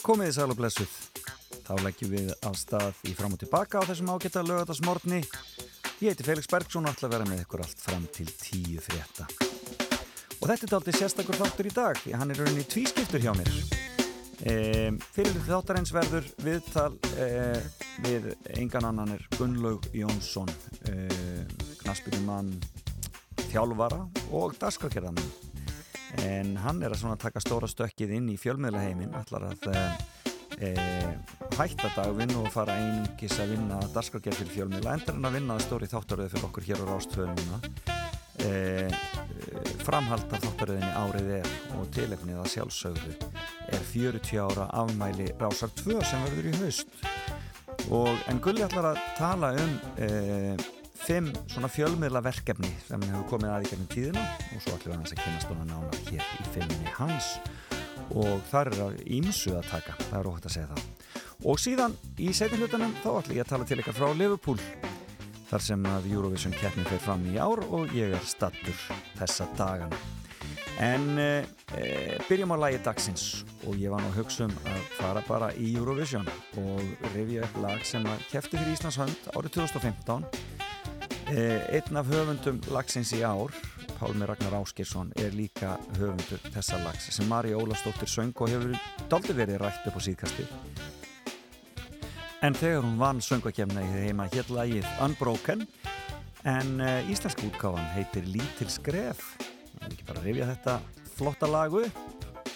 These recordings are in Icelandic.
Komiði sæl og blessuð. Þá leggjum við af stað í fram og tilbaka á þessum ágæta lögadagsmorni. Ég heiti Felix Bergsson og ætla að vera með ykkur allt fram til tíu frétta. Og þetta er aldrei sérstakur þáttur í dag, því hann er rauninni tvískiptur hjá mér. E, fyrir þáttarins verður viðtal e, við engan annan er Gunnlaug Jónsson, e, knaspitumann, þjálfara og dagskrakerðanum en hann er að taka stóra stökkið inn í fjölmiðlaheimin allar að e, hætta dagvinn og fara einungis að vinna dagskrakerð fyrir fjölmiðla endur en að vinna það stóri þáttaröðu fyrir okkur hér á Rástfjölmuna e, framhald af þáttaröðinni árið er og tilefnið að sjálfsögðu er 40 ára afmæli Rásar 2 sem verður í haust. Og en Gulli ætlar að tala um e, fimm svona fjölmiðla verkefni sem hefur komið aðeins gegnum tíðina og svo ætlum við að kynast hana nánar hér í filminni hans. Og þar er að ímsu að taka, það er óhægt að segja það. Og síðan í setjum hlutunum þá ætlum ég að tala til ykkar frá Liverpool þar sem að Eurovision keppni fyrir fram í ár og ég er stattur þessa dagana. En e, byrjum á lægi dagsins og ég var nú að hugsa um að fara bara í Eurovision og revja upp lag sem að kefti fyrir Íslands hönd árið 2015 Eh, einn af höfundum lagsins í ár, Pálmi Ragnar Áskirsson, er líka höfundur þessa lags sem Mari Ólastóttir söng og hefur daldi verið rætt upp á síðkasti. En þegar hún vann söngakefna í heima hér lagið Unbroken en uh, íslensk útgáfan heitir Lítil skref. Það er ekki bara að rifja þetta flotta lagu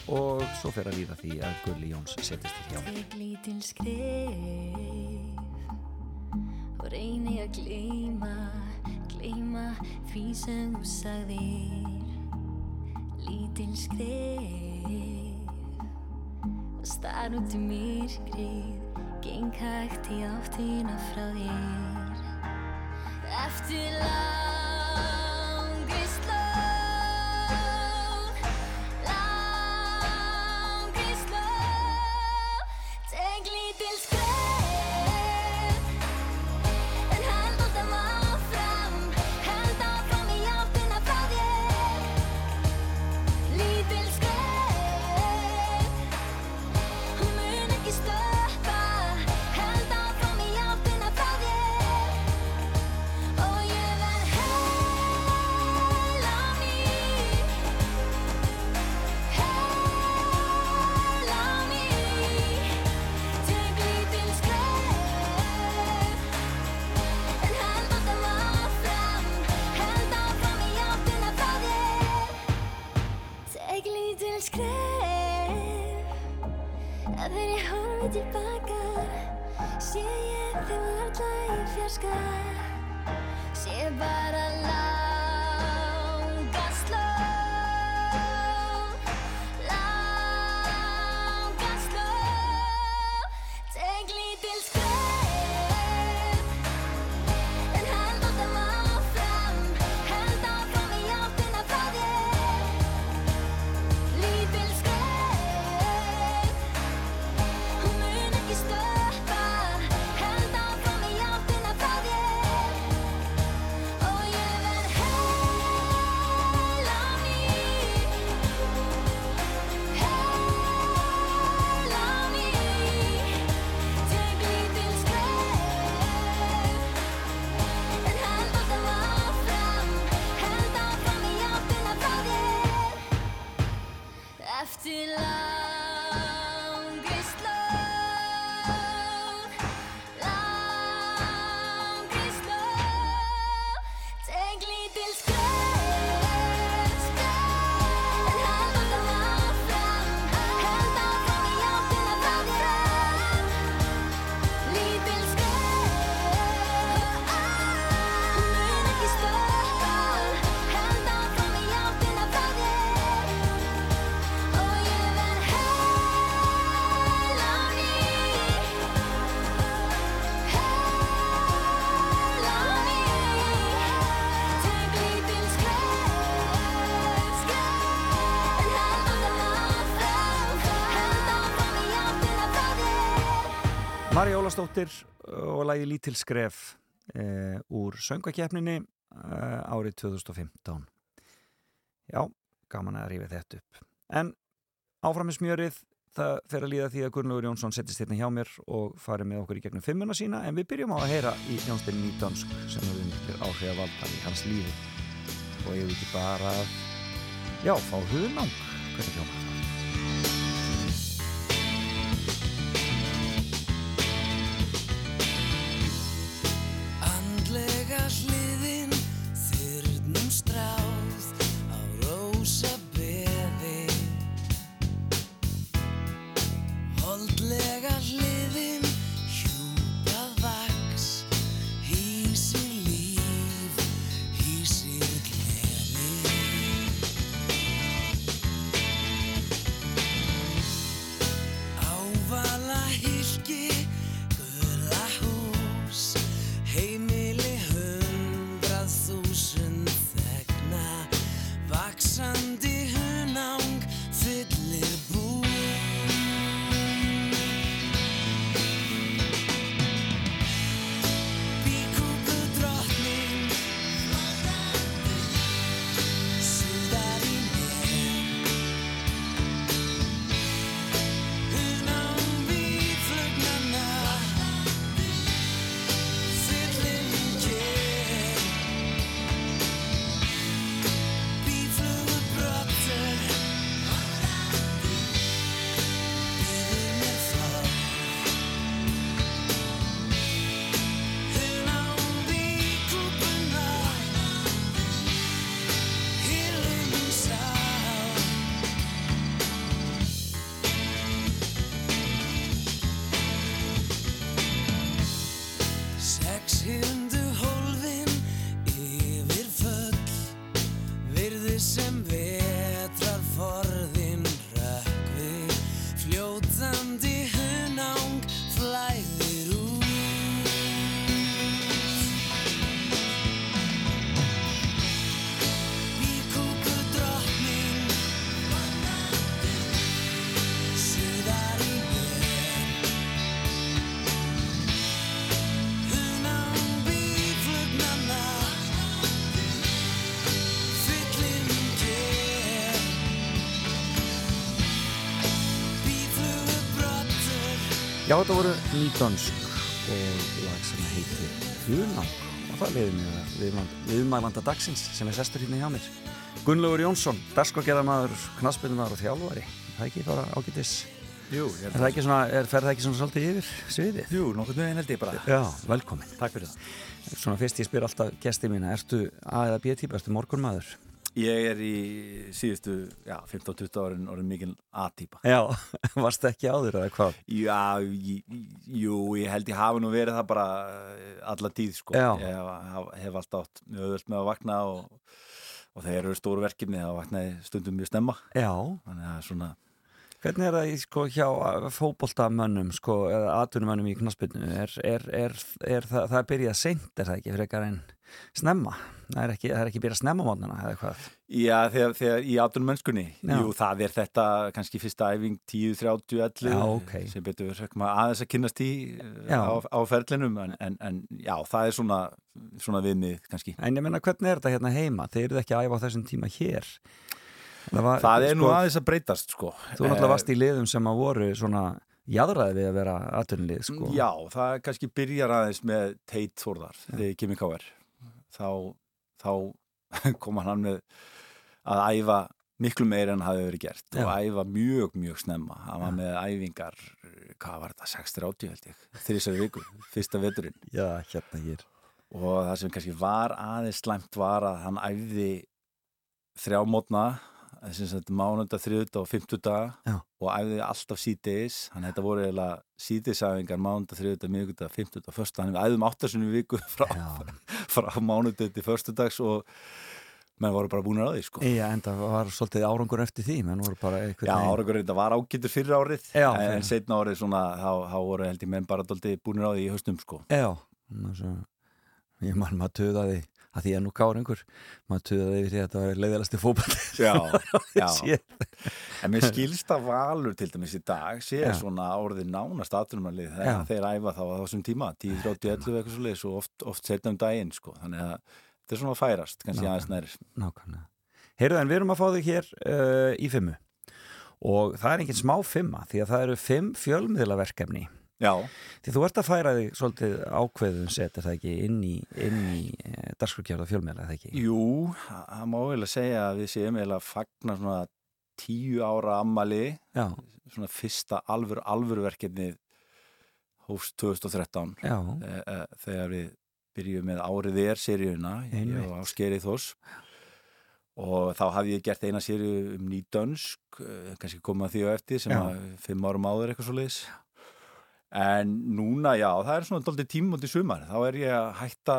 og svo fer að líða því að Gulli Jóns setjast til hjá. Teg lítil skref og reyni að gleyma, gleyma því sem þú sagðir. Lítil skref og starf út í myrkrið, geng hægt í áttina frá þér. Eftir langri Mari Ólastóttir og lagi Lítil skref e, úr söngakefninni e, árið 2015. Já, gaman að rífa þetta upp. En áfram með smjörið, það fer að líða því að Gunnlaugur Jónsson settist hérna hjá mér og farið með okkur í gegnum fimmuna sína en við byrjum á að heyra í Jónstein Nýdönsk sem hefur miklir áhrif að valda í hans lífi og ég vil ekki bara já, fá hugnang hvernig hljóma það Já, þetta voru Nýdönsk og lag sem heitir Hunang og það leiði mig að viðmæl- viðmælanda dagsins sem er sestur hérna hjá mér Gunnlaugur Jónsson, dagskorgerðamaður knaspinnar og þjálfari það er ekki bara ágætis Jú, ég er það ekki svona, er, fer það ekki svona svolítið yfir sviðið? Jú, nokkurn veginn held ég bara. Já, velkomin Takk fyrir það. Svona fyrst ég spyr alltaf gesti mína, ertu A eða B típa, ertu morgunmaður? Ég er í síðustu, já, 15-20 árin orðin mikil A-típa. Já, varst ekki áður eða hvað? Já, jú, ég held ég hafi nú verið það bara eh, alla tíð, sko. Já. Ég hef, hef alltaf átt mjög öðvöld með að vakna og, og þegar eru stóru verkefni þá vaknaði stundum mjög snemma. Já, Þannig að svona, hvernig er það í, sko, hjá fótboltamönnum sko, eða atvinnumönnum í knaspinu er, er, er, er það, það byrjað seint, er það ekki, frekar en snemma? Það er ekki, það er ekki byrjað snemma mótnana eða hvað? já, þegar, þegar í áttunum mennskunni, jú, það er þetta kannski fyrsta æfing 10, 30, 11 Já, ok. sem betur aðeins að kynnast í eh, á, á ferlinum en, en, en já, það er svona, svona viðmið kannski. En ég menna, hvernig er þetta hérna heima? Þeir eru ekki að æfa á þessum tíma hér. Það, var, Það er nú sko, aðeins að breytast sko. Þú náttúrulega varst í liðum sem að voru svona jaðraði við að vera atvinnlið, sko. Já, það kannski byrjar aðeins með Teit Þórðar þegar ég kemur káver þá, þá kom hann með að æfa miklu meir en hafi verið gert og Já. æfa mjög, mjög snemma hann var með æfingar, hvað var þetta 6.30 held ég, þrísari viku fyrsta veturinn Já, hérna hér. og það sem kannski var aðeins slæmt var að hann æfði þrjá mótna að mánunda, þriðuta og fimmtuta Já. og æfði alltaf síðdeis þannig að þetta voru eiginlega síðdeisæfingar mánunda, þriðuta, miðuguta, fimmtuta og första hann æfðum áttasunni viku frá, frá mánunda til förstudags og menn voru bara búin að því sko. Já, en það var svolítið árangur eftir því, menn voru bara einhvern Já, árangur þetta var ágætur fyrir árið Já, en, en setna árið svona, þá, þá voru held ég menn bara búin að því í haustum sko. Já, ég man maður töðaði að því að nú gáður einhver maður töðaði yfir því að þetta var leiðalasti fókball Já, já. En mér skilst að Valur til dæmis í dag sé Já. svona orðið nánast aðtunumarlið Já. þegar þeir æfa þá á þessum tíma 10, 30, 11 eitthvað svo leiðis og oft, oft setna um daginn sko. þannig að þetta er svona að færast kannski aðeins nær Nákvæmlega. Heyrðu en við erum að fá þig hér uh, í fimmu og það er engin smá fimma því að það eru fimm fjölmiðlaverkefni Já, því þú ert að færa þig svolítið ákveðum set er það ekki inn í, í e, dagskrukjörða fjölmiðla er það ekki? Jú, það má vel að segja að við séum eiginlega að fagna svona tíu ára ammali Já, svona fyrsta alvöru alvöruverkefni hófst 2013 já, e, e, þegar við byrjum með árið er seríuna var á skerið þós og þá hafði ég gert eina seríu um nýdönsk eh, kannski koma því á eftir sem að fimm árum áður eitthvað svo leiðis en núna já, það er svona doldið tímum út í sumar, þá er ég að hætta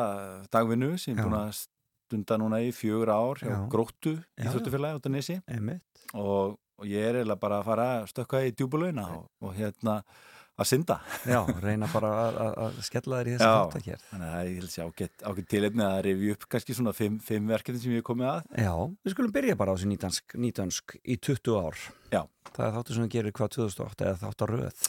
dagvinnu sem ég Já. er búin að stunda núna í fjögur ár hjá Já. gróttu Já, í Þjóttufélagi út af Nesi og, og ég er eiginlega bara að fara að stökka í djúbulögina og, og hérna að synda Já, reyna bara að, að, að skella þér í þessi Já. þáttakjær Þannig að það ég held sér ágætt, ágætt tilefni að revju upp kannski svona fimm, fimm verkefni sem ég hef komið að. Já, við skulum byrja bara á þessi nýdansk, nýdansk í 20 ár Já. Það er þáttu sem þú gerir hvað 2008 eða þáttu röð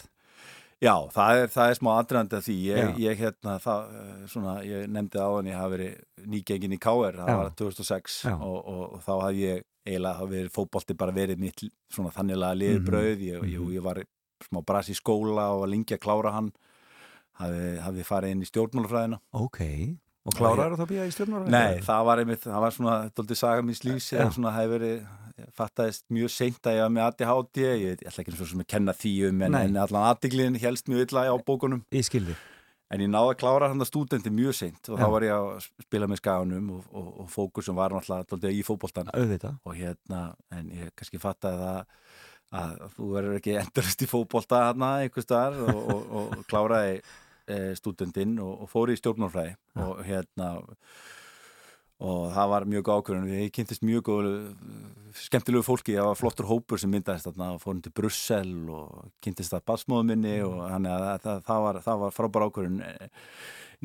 Já, það er, það er smá aðdraðandi að því. Ég, ég hérna, það, eh, svona, ég nefndi á hann, ég hafi verið nýgengin í KR, það Já. var 2006 Já. og, og, og þá hafði ég eiginlega hafi verið fótbolti bara verið mitt svona þanniglega liður Mhm. Ég, Mhm. ég, ég var smá bras í skóla og var lengi að klára hann. Hafi, hafi farið inn í stjórnmálafræðina. Ok, og klárar það býja í stjórnar? Nei, það var einmitt, það var svona doldið saga mín eða svona hefði verið, fattaðist mjög seint að ég var með ADHD, ég, ég ætla ekki eins og sem að kenna því um en, en allan aðdiglinn helst mjög illa á bókunum. Ég skildi. En ég náði að klára hann að stúdendi mjög seint og Já. þá var ég að spila með skaganum og, og, og fókusum var náttúrulega í Auðvitað. Og hérna, en ég kannski fattaði það að þú verður ekki endurist í fótbolta hérna einhver staðar og, og, og kláraði e, stúdendinn og, og fór í stjórnmálfræði og hérna og það var mjög ákvörðun. Við kynntist mjög góðu skemmtilegu fólki, það var flottur hópur sem myndaðist þarna og fórum til Brussel og kynntist það batsmóðu minni og þannig að það, það, var, það var frábær ákvörðun.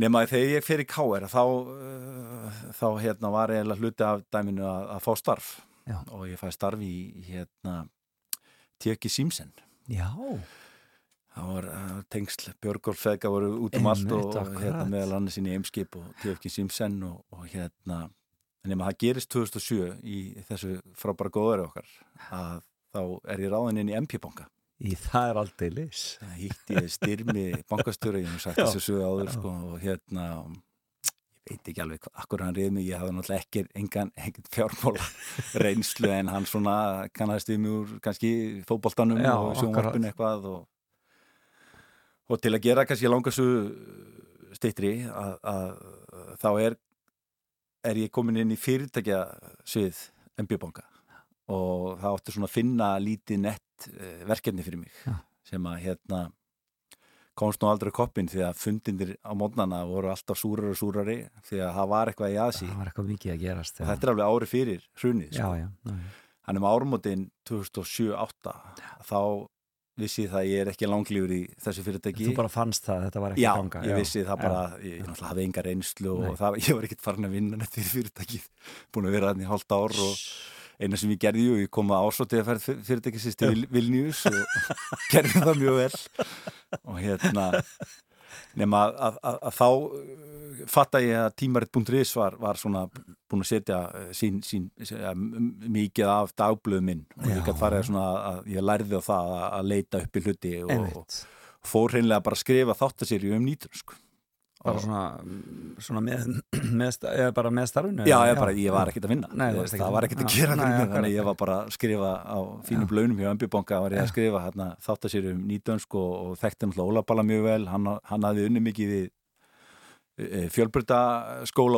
Nema þegar ég fer í KR þá, uh, þá hérna var eiginlega hluti af dæminu að, að fá starf. Já. og ég fæ starf í hérna Tjöki Simsen. Já, það var uh, tengsl Björgólfsvega voru út um allt og hérna meðal annars inn í Eimskip og Tjöki Simsen og, og hérna nema það gerist 2007 í þessu frábæra góðari okkar að þá er ég ráðin inn í MP-banka í það er aldrei lis það hýtti ég styrmi bankastjóra, ég hef sagt þessu sögu áður sko, og hérna ég veit ekki alveg hvað, akkur hann reyð mig ég hafði náttúrulega ekki engan, engan fjármála reynslu en hann svona kannast við mjög kannski fótboltanum Já, og sjónvarpinu eitthvað og, og til að gera kannski langasu stittri að, að þá er er ég komin inn í fyrirtækja svið MB-banka og það átti svona að finna lítið nett eh, verkefni fyrir mig Já. sem að hérna komst nú aldrei koppin því að fundindir á mótnana voru alltaf súrar og súrari því að það var eitthvað í aðsí Það var eitthvað mikið að gerast og þetta er alveg ári fyrir hrunið sko. já, já. hann um árumótin 2007-08 þá vissi það að ég er ekki langlífur í þessu fyrirtæki. Þú bara fannst það, þetta var ekki Já, að ganga ég vissi það já. bara, ég, ég náttúrulega hafði enga reynslu Nei. og það, ég var ekkert farin að vinna neitt fyrir fyrirtækið, búin að vera hann í hálft ár og eina sem ég gerði, jú, ég kom að ásótið að ferð fyrirtækisins til Vil- Vilnius og gerði það mjög vel. Og hérna nema að, að, að, þá uh, fatta ég að tímarit.is var, var svona búin að setja uh, sín, sín, ja, mikið af dagblöðu minn og Já. gæti farið svona að ég lærði á það að, leita upp í hluti og, og fór hreinlega bara að skrifa þáttasýrju um nýtrunsk Bara svona, svona með, með, bara með starfinu Já, ég, bara, ég var ekkert að vinna. Nei, það að var ekkert að gera nei, akkurat. þannig að ég var bara að skrifa á fínum Já. blönum hjá Ömbibonga var ég að skrifa hérna, þáttasýrju um nýtönsk og, og þekkti náttúrulega Ólabala mjög vel. Hann, hann hafði unni mikið við e, fjölbreyta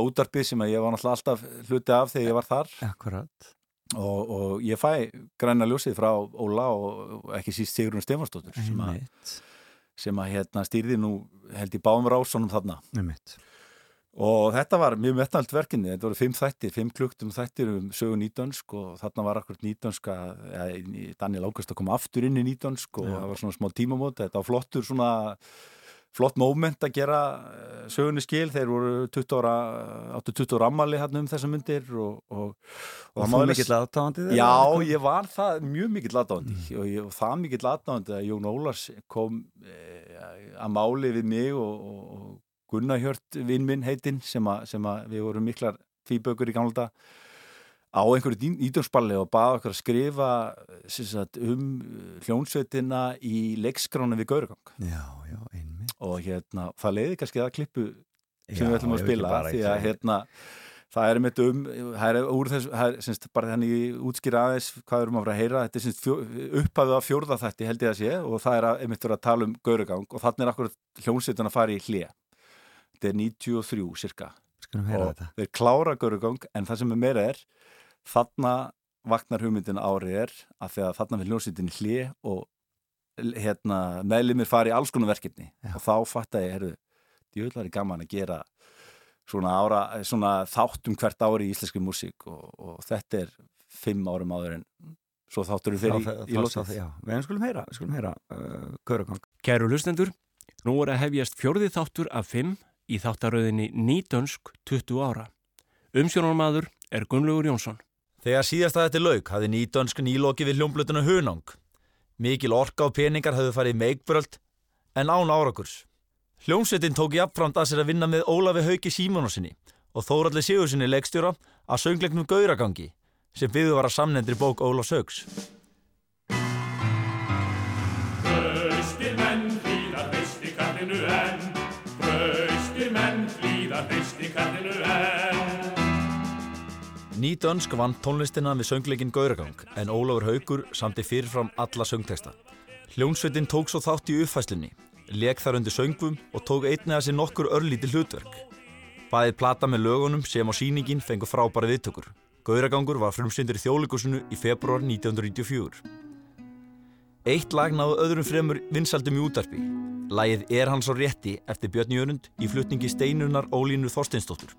útarpið sem að ég var alltaf hluti af þegar ég var þar. Akkurat. Og, og ég fæ græna ljósið frá Óla og, og ekki síst Sigrun Stefansdóttur sem, að- sem að hérna, stýrði nú held í báum rásunum þarna. Einmitt. Og þetta var mjög metnald verkinni, þetta voru fimm þættir, fimm kluktum þættir um sögu nýdönsk og þarna var akkur nýdönska, ja, Daniel Águst að koma aftur inn í nýdönsk og Já. það var svona smá tímamót, þetta var flottur svona, flott moment að gera eh, sögunni skil, þeir voru 20 ára, áttu 20 ára ammali hann um þessar myndir og, og, Og það alveg- mikill aðtáðandi þeirra? Já, ég var það mjög mikill aðdáðandi Mm. og, og það mikill aðdáðandi að Jón Ólars kom e, að máli við mig og, og, og Gunnar Hjört vinn minn heitinn sem, a, sem að við vorum miklar tvíbökur í gamla á einhverju ídjónsballi og baða okkur að skrifa sagt, um hljónsveitina í leikskránu við Gauragang Já, já, einmitt og hérna, það leiði kannski að klippu sem Já, við ætlum að spila því að hérna það er mitt um, það er úr þess það er semst bara þannig útskýra aðeins hvað við erum að fara að heyra, þetta er semst upphafið af fjórða þætti held ég að sé og það er að, einmitt verið að tala um Gauragang og þannig er akkur hljónsveitin að fara í hlje þetta er 93 cirka og þeir klára Gauragang en það sem er meira er þarna vaknar hugmyndin árið er að því að þarna fyrir hljónsveitin í hlje og hérna meðlimir fari í alls konar verkefni Já. og þá fatta ég, herru, djöðlari gaman að gera svona, ára, svona þáttum hvert ári í íslenski músík og, og þetta er fimm árum áður en svo þáttur þeir í, í þá- Já, við skulum heyra, við skulum heyra uh, Gauragang Kæru hlustendur, nú er að hefjast fjórði þáttur af fimm í þáttaröðinni Nýdönsk 20 ára. Umsjónarmaður er Gunnlaugur Jónsson. Þegar síðasta þetta lauk hafði nýdönsk nýloki við hljómblutuna Hunang. Mikil orka og peningar hafði farið meikbröld en án árakurs. Hljómsveitin tók jafnframt að sér að vinna með Ólafi Hauki Símonarsinni og Þóralli Sigursinni leikstjóra að söngleiknum Gauragangi sem byggðu var að samnendri bók Ólafs Hauks. Nýdönsk vann tónlistina við söngleikin Gauragang en Ólafur Haukur samti fyrirfram alla söngteksta. Hljómsveitin tók svo þátt í uppfæslunni, leik þar undir söngvum og tók einnig að sér nokkur örlíti hlutverk. Bæðið plata með lögunum sem á síningin fengu frábæra viðtökur. Gauragangur var frumsyndur í þjóðleikusinu í februar 1994. Eitt lag náðu öðrum fremur vinsaldum í útarpi. Lagið Er hans á rétti eftir Björn Jörund í flutningi Steinunar Ólínu Þorsteinsdóttur.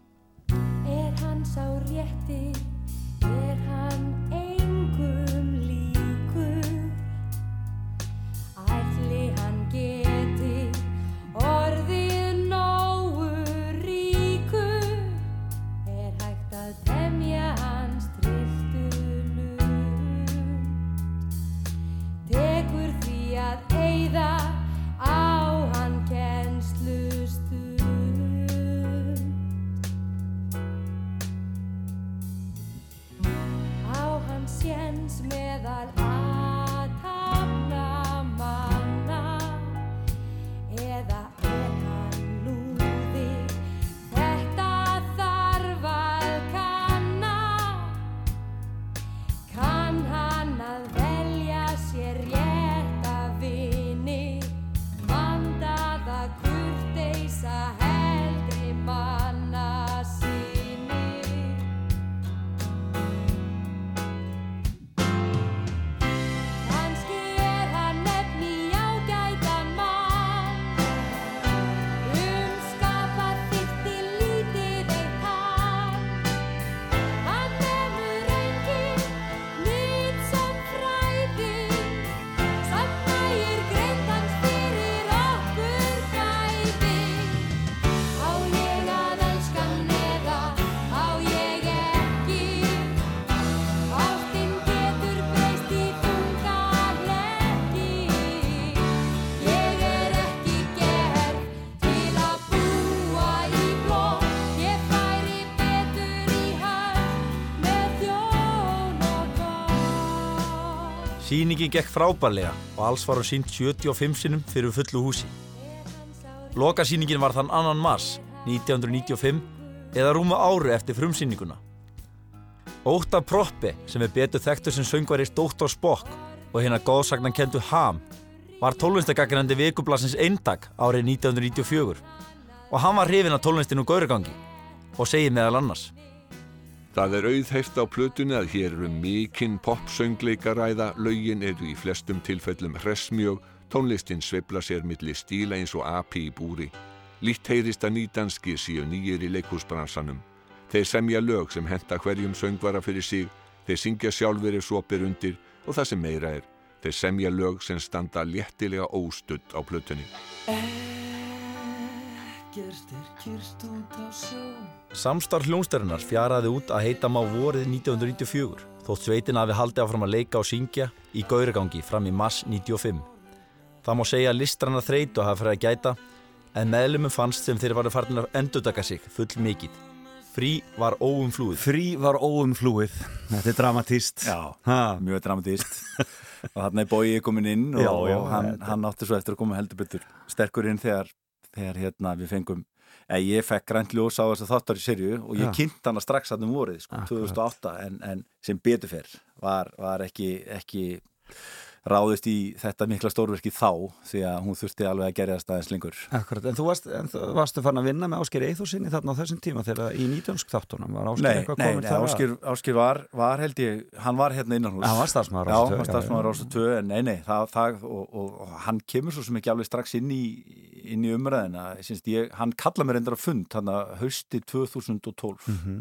Sýningin gekk frábærlega og alls var hún sínt 75 sinnum fyrir fullu húsi. Lokasýningin var þann annan mars 1995 eða rúma áru eftir frumsýninguna. Óta Proppe sem er betur þekktur sem söngvarist Dr. Spock og hérna góðsagnan kentu Ham var tólunstagagrandi vikublasins eindag árið 1994 og hann var hrifin af tólunstinu Gauragangi og segir meðal annars Það er auðheyrt á plötunni að hér eru mikinn popsöngleikaræða, lögin eru í flestum tilfellum hressmjög, tónlistin sveifla sér milli stíla eins og api í búri. Lítt heyrist að nýdanskir séu nýjir í leikhúsbransanum. Þeir semja lög sem henta hverjum söngvara fyrir sig, þeir syngja sjálfur ef svo ber undir og það sem meira er, þeir semja lög sem standa léttilega óstudd á plötunni. Ekkert er kyrst út á sjó Samstarf hljónstærinar fjaraði út að heita má vorið 1994 þótt sveitin hafi haldið áfram að leika og syngja í gauragangi fram í mars 95. Það má segja að listranna þreytu hafa fyrir að gæta en meðlumum fannst sem þeir varu farin að endurtaka sig full mikið. Frí var óumflúið. Frí var óumflúið. Þetta er dramatíst. Já, Ha. mjög dramatist og hann er bóið komin inn og, Já, já, og hann, hann átti svo eftir að koma heldur betur sterkur inn þegar, þegar hérna, við fengum eða ég fekk grænt ljós á þess að þáttar í serju og ég kynnt hana strax að um vorið, sko, Akkurat. 2008 en, en sem betur fyrr var, var ekki, ekki ráðist í þetta mikla stórverki þá því að hún þurfti alveg að gerja staðins lengur. Akkurat, en þú varst, en þú varstu fann að vinna með Ásker Eithúsinni þarna á þessum tíma þegar í nýtönsk þáttunum var Ásker eitthvað komin nei Áskir, Áskir var, var held ég, hann var hérna innan hús Hann var starfsmaður á Já, Rás tvö, hann var já, starfsmaður já. Rása 2 en nei, nei, það, það og, og, og hann kemur svo sem ekki alveg strax inn í, inn í umræðina Sýnst, ég, hann kalla mér endur að fund hann að hausti 2012 Mhm.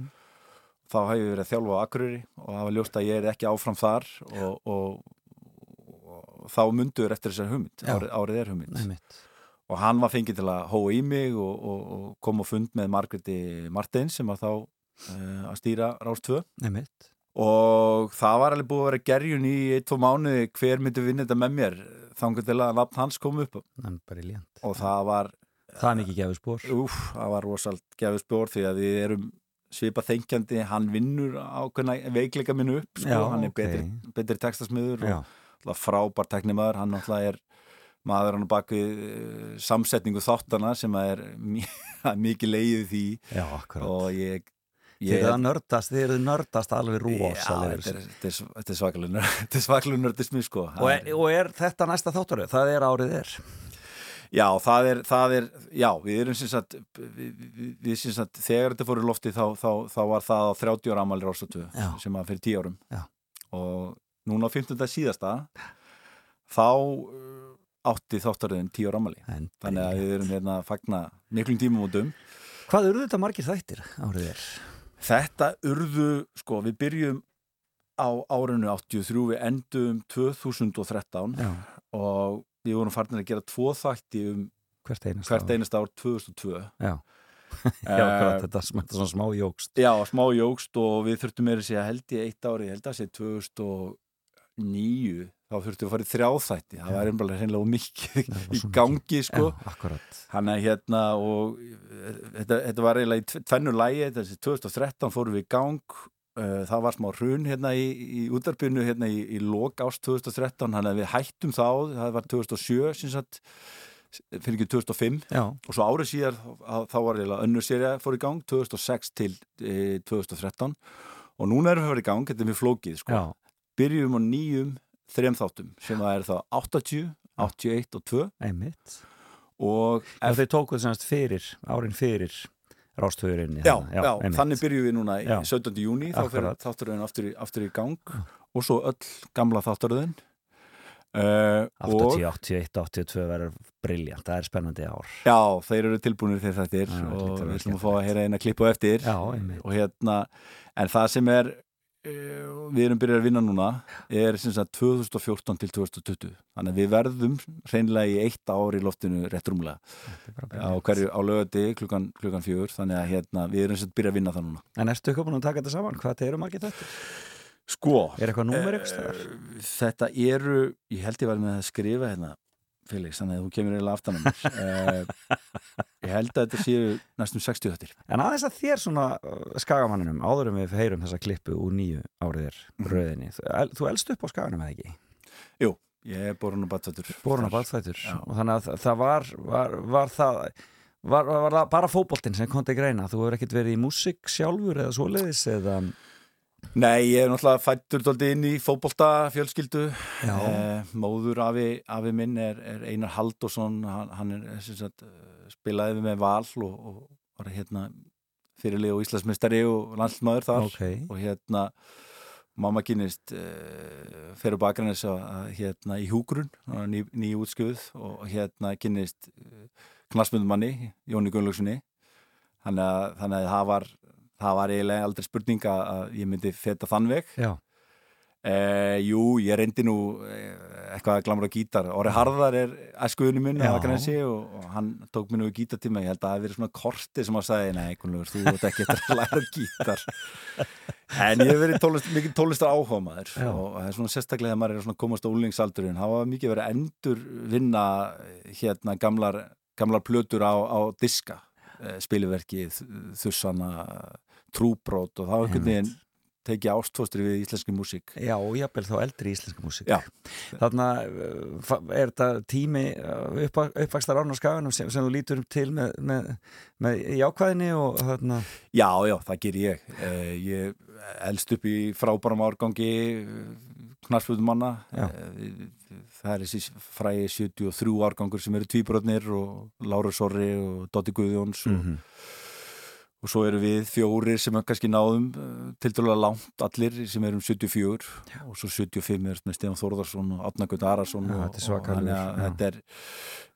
þá hef ég verið að þjálfa á Akureyri og það var ljóst að ég er ekki áfram þar og, og þá mundur eftir þessar hugmynd, árið, árið er hugmynd. Einmitt. og hann var fengið til að hóa í mig og, og, og kom á fund með Margreti Martins sem var þá uh, að stýra Rás 2 Einmitt. og það var alveg búið að vera gerjun í eitt, tvo mánuði hver myndi vinna þetta með mér þangur til að nafn hans kom upp. Briljant. og það var, Það er mikið úf, það var rosalt gefið spjór því að við erum svipa þengjandi, hann vinnur ákveðna veikleika minu upp, sko, Já, hann er ok. betri, betri textasmiður Já, og frábær teknimaður, hann náttúrulega er maður hann bak við uh, samsetningu þáttana sem að er mi- mikið leiðið því já, og ég, ég eru að nördast, þið eru nördast alveg Já, rosalegir. þetta er, er, þetta er er svakalega nördismi sko Og er, og er þetta næsta þátturöð? Það er árið er. Já, það er, það er já, við erum sem sagt við, við, sem sagt, þegar þetta fór í lofti þá, þá, þá var það á 30 ára ammali Rósatu Já. sem var fyrir 10 árum Já. og núna á 15. síðasta þá uh, átti þáttaröðin 10 ára ammali En þannig að við erum hérna að fagna miklum tímum út um Hvað eru þetta margir þættir árið er? Þetta urðu, sko, við byrjum á árinu 83 við endum 2013 Já, og við vorum farnir að gera tvo þætti um hvert einast hvert einast ár 2002 Já, já akkurat, þetta er svona smá jógst. Já, smá jógst og við þurftum meira að segja held ég eitt ári, held að sé 2009 þá þurftum við að fara í þrjáþætti það var einhverja hreinlega mikið var í gangi sko. Akkurat. hann er hérna og eh, þetta, þetta var eiginlega í tve- tvennu lægi þessi 2013 fórum við í gang. Eh, það var smá hrun hérna í, í útarbyrnu hérna í, í lok ást 2013 hann að við hættum þá, það var 2007 sem sagt, fyrir ekki 2005 Já, og svo árið síðar þá- var eiginlega önnur serið fór í gang 2006 til e, 2013 og núna erum við að fara í gang, þetta er mjög flókið sko. já, byrjum á nýjum þrem þáttum sem það er þá 80, 81 og 2 einmitt. og Ef þið tókuð semast fyrir, árin fyrir rástöðurinn. já, já, þannig byrjum við núna í Já. 17. júni þá fyrir Akkurat. þáttaröðin aftur, aftur í gang og svo öll gamla þáttaröðin uh, og 80, 81, 82 verður briljant, það er spennandi ár. já, þeir eru tilbúinir þegar þetta er Já, og við ætlum að fá að heyra eina klippu eftir Já, og hérna, en það sem er við erum byrjað að vinna núna er sem sagt 2014 til 2020 þannig að við verðum hreinlega í eitt ár í loftinu rétt rúmlega á hverju á lögati klukkan, klukkan fjögur þannig að hérna, við erum sem sagt byrjað að vinna það núna En ertu eitthvað búin að taka þetta saman? Hvað eru margir þetta? Sko, Er eitthvað númer eitthvað staðar? eh, þetta eru ég held ég var með að skrifa hérna Felix, þannig að þú kemur eiginlega aftan á mér uh, ég held að þetta séu næstum 60 þettir En aðeins að þér svona uh, skagamanninum, áður en við heyrum þessa klippu úr nýju árið er Mhm. röðinni. Þú, el- þú elst upp á skaganum eða ekki? Jú, ég er borun og batþötur Borun á balþættur. Já. Og þannig að það- var, var, var það, var, var það bara fótboltinn sem kom til greina? Þú hefur ekkert verið í músík sjálfur eða svoleiðis eða... Nei, ég er náttúrulega fættur dálítið inn í fótbolta fjölskyldu eh, Móður afi, afi minn er, er Einar Halldórsson. Hann, hann er sem sagt, eh, spilaði með val og, og var hérna fyrirlið og Íslandsmeistari og landsmaður þar. Ok. og hérna mamma kynist uh, fyrir bakgrænis að hérna í húgrun ný, ný útskjöð og hérna kynist uh, knastmyndumanni Jóni að, þannig að það var það var eiginlega aldrei spurning að ég myndi feta þann veg. Eh, Jú, ég reyndi nú eh, eitthvað að glamra gítar. Orri Harðar er æskuðunni minn og, og hann tók mér nú í gítartíma. Ég held að það hafi verið svona korti sem að sagði nei, Gunnlaugur, þú ert ekki eftir að læra gítar. En ég hef verið tólist, mikið tólistar áhuga maður. Já. og það er svona sérstaklega þegar maður er svona komast á úlingsaldurinn það var mikið verið endur vinna hérna gamlar, gamlar plötur á, á diska eh, spiliverki, þussana trúbrót og þá einhvern Einmitt. veginn tekið ástfóstri við íslenski músík Já, jafnvel þá eldri íslenska músík. Þarna uh, fa- er þetta tími upp, uppvakslar árn á skaganum sem, sem þú lítur til með, með, með jákvæðinni og þarna Já, já, það ger ég eh, Ég elst upp í frábærum árgangi Já. Það er þessi fræði 73 árgangur sem eru tvíbrotnir og Lárus Orri og Dotti Guðjóns og, Mhm. Og svo eru við fjórir sem kannski náðum uh, til dælulega langt allir sem erum 74 og svo 75 er Stefán Þórðarsson og Átna Gutt Arason Já, og, og þannig að já. þetta er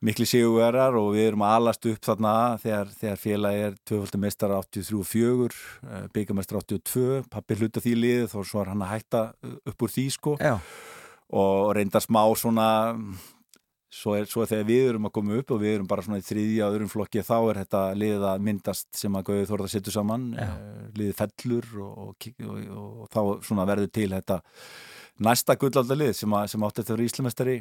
mikli sigurverar og við erum alast upp þarna þegar, þegar félagi er tvöfaldi meistar 83 og 4 byggamestar 82, pappi hluta því liðið og svo er hann að hætta upp úr því sko. Já, og reyndar smá svona svo er, svo er þegar við erum að koma upp og við erum bara svona í þriðja öðrum flokki þá er þetta liðið að myndast sem að Gauði Þórða setja saman Já. eh, liðið fellur og, og, og, þá svona verður til þetta næsta gullaldalið sem, sem átti þetta verið íslumestari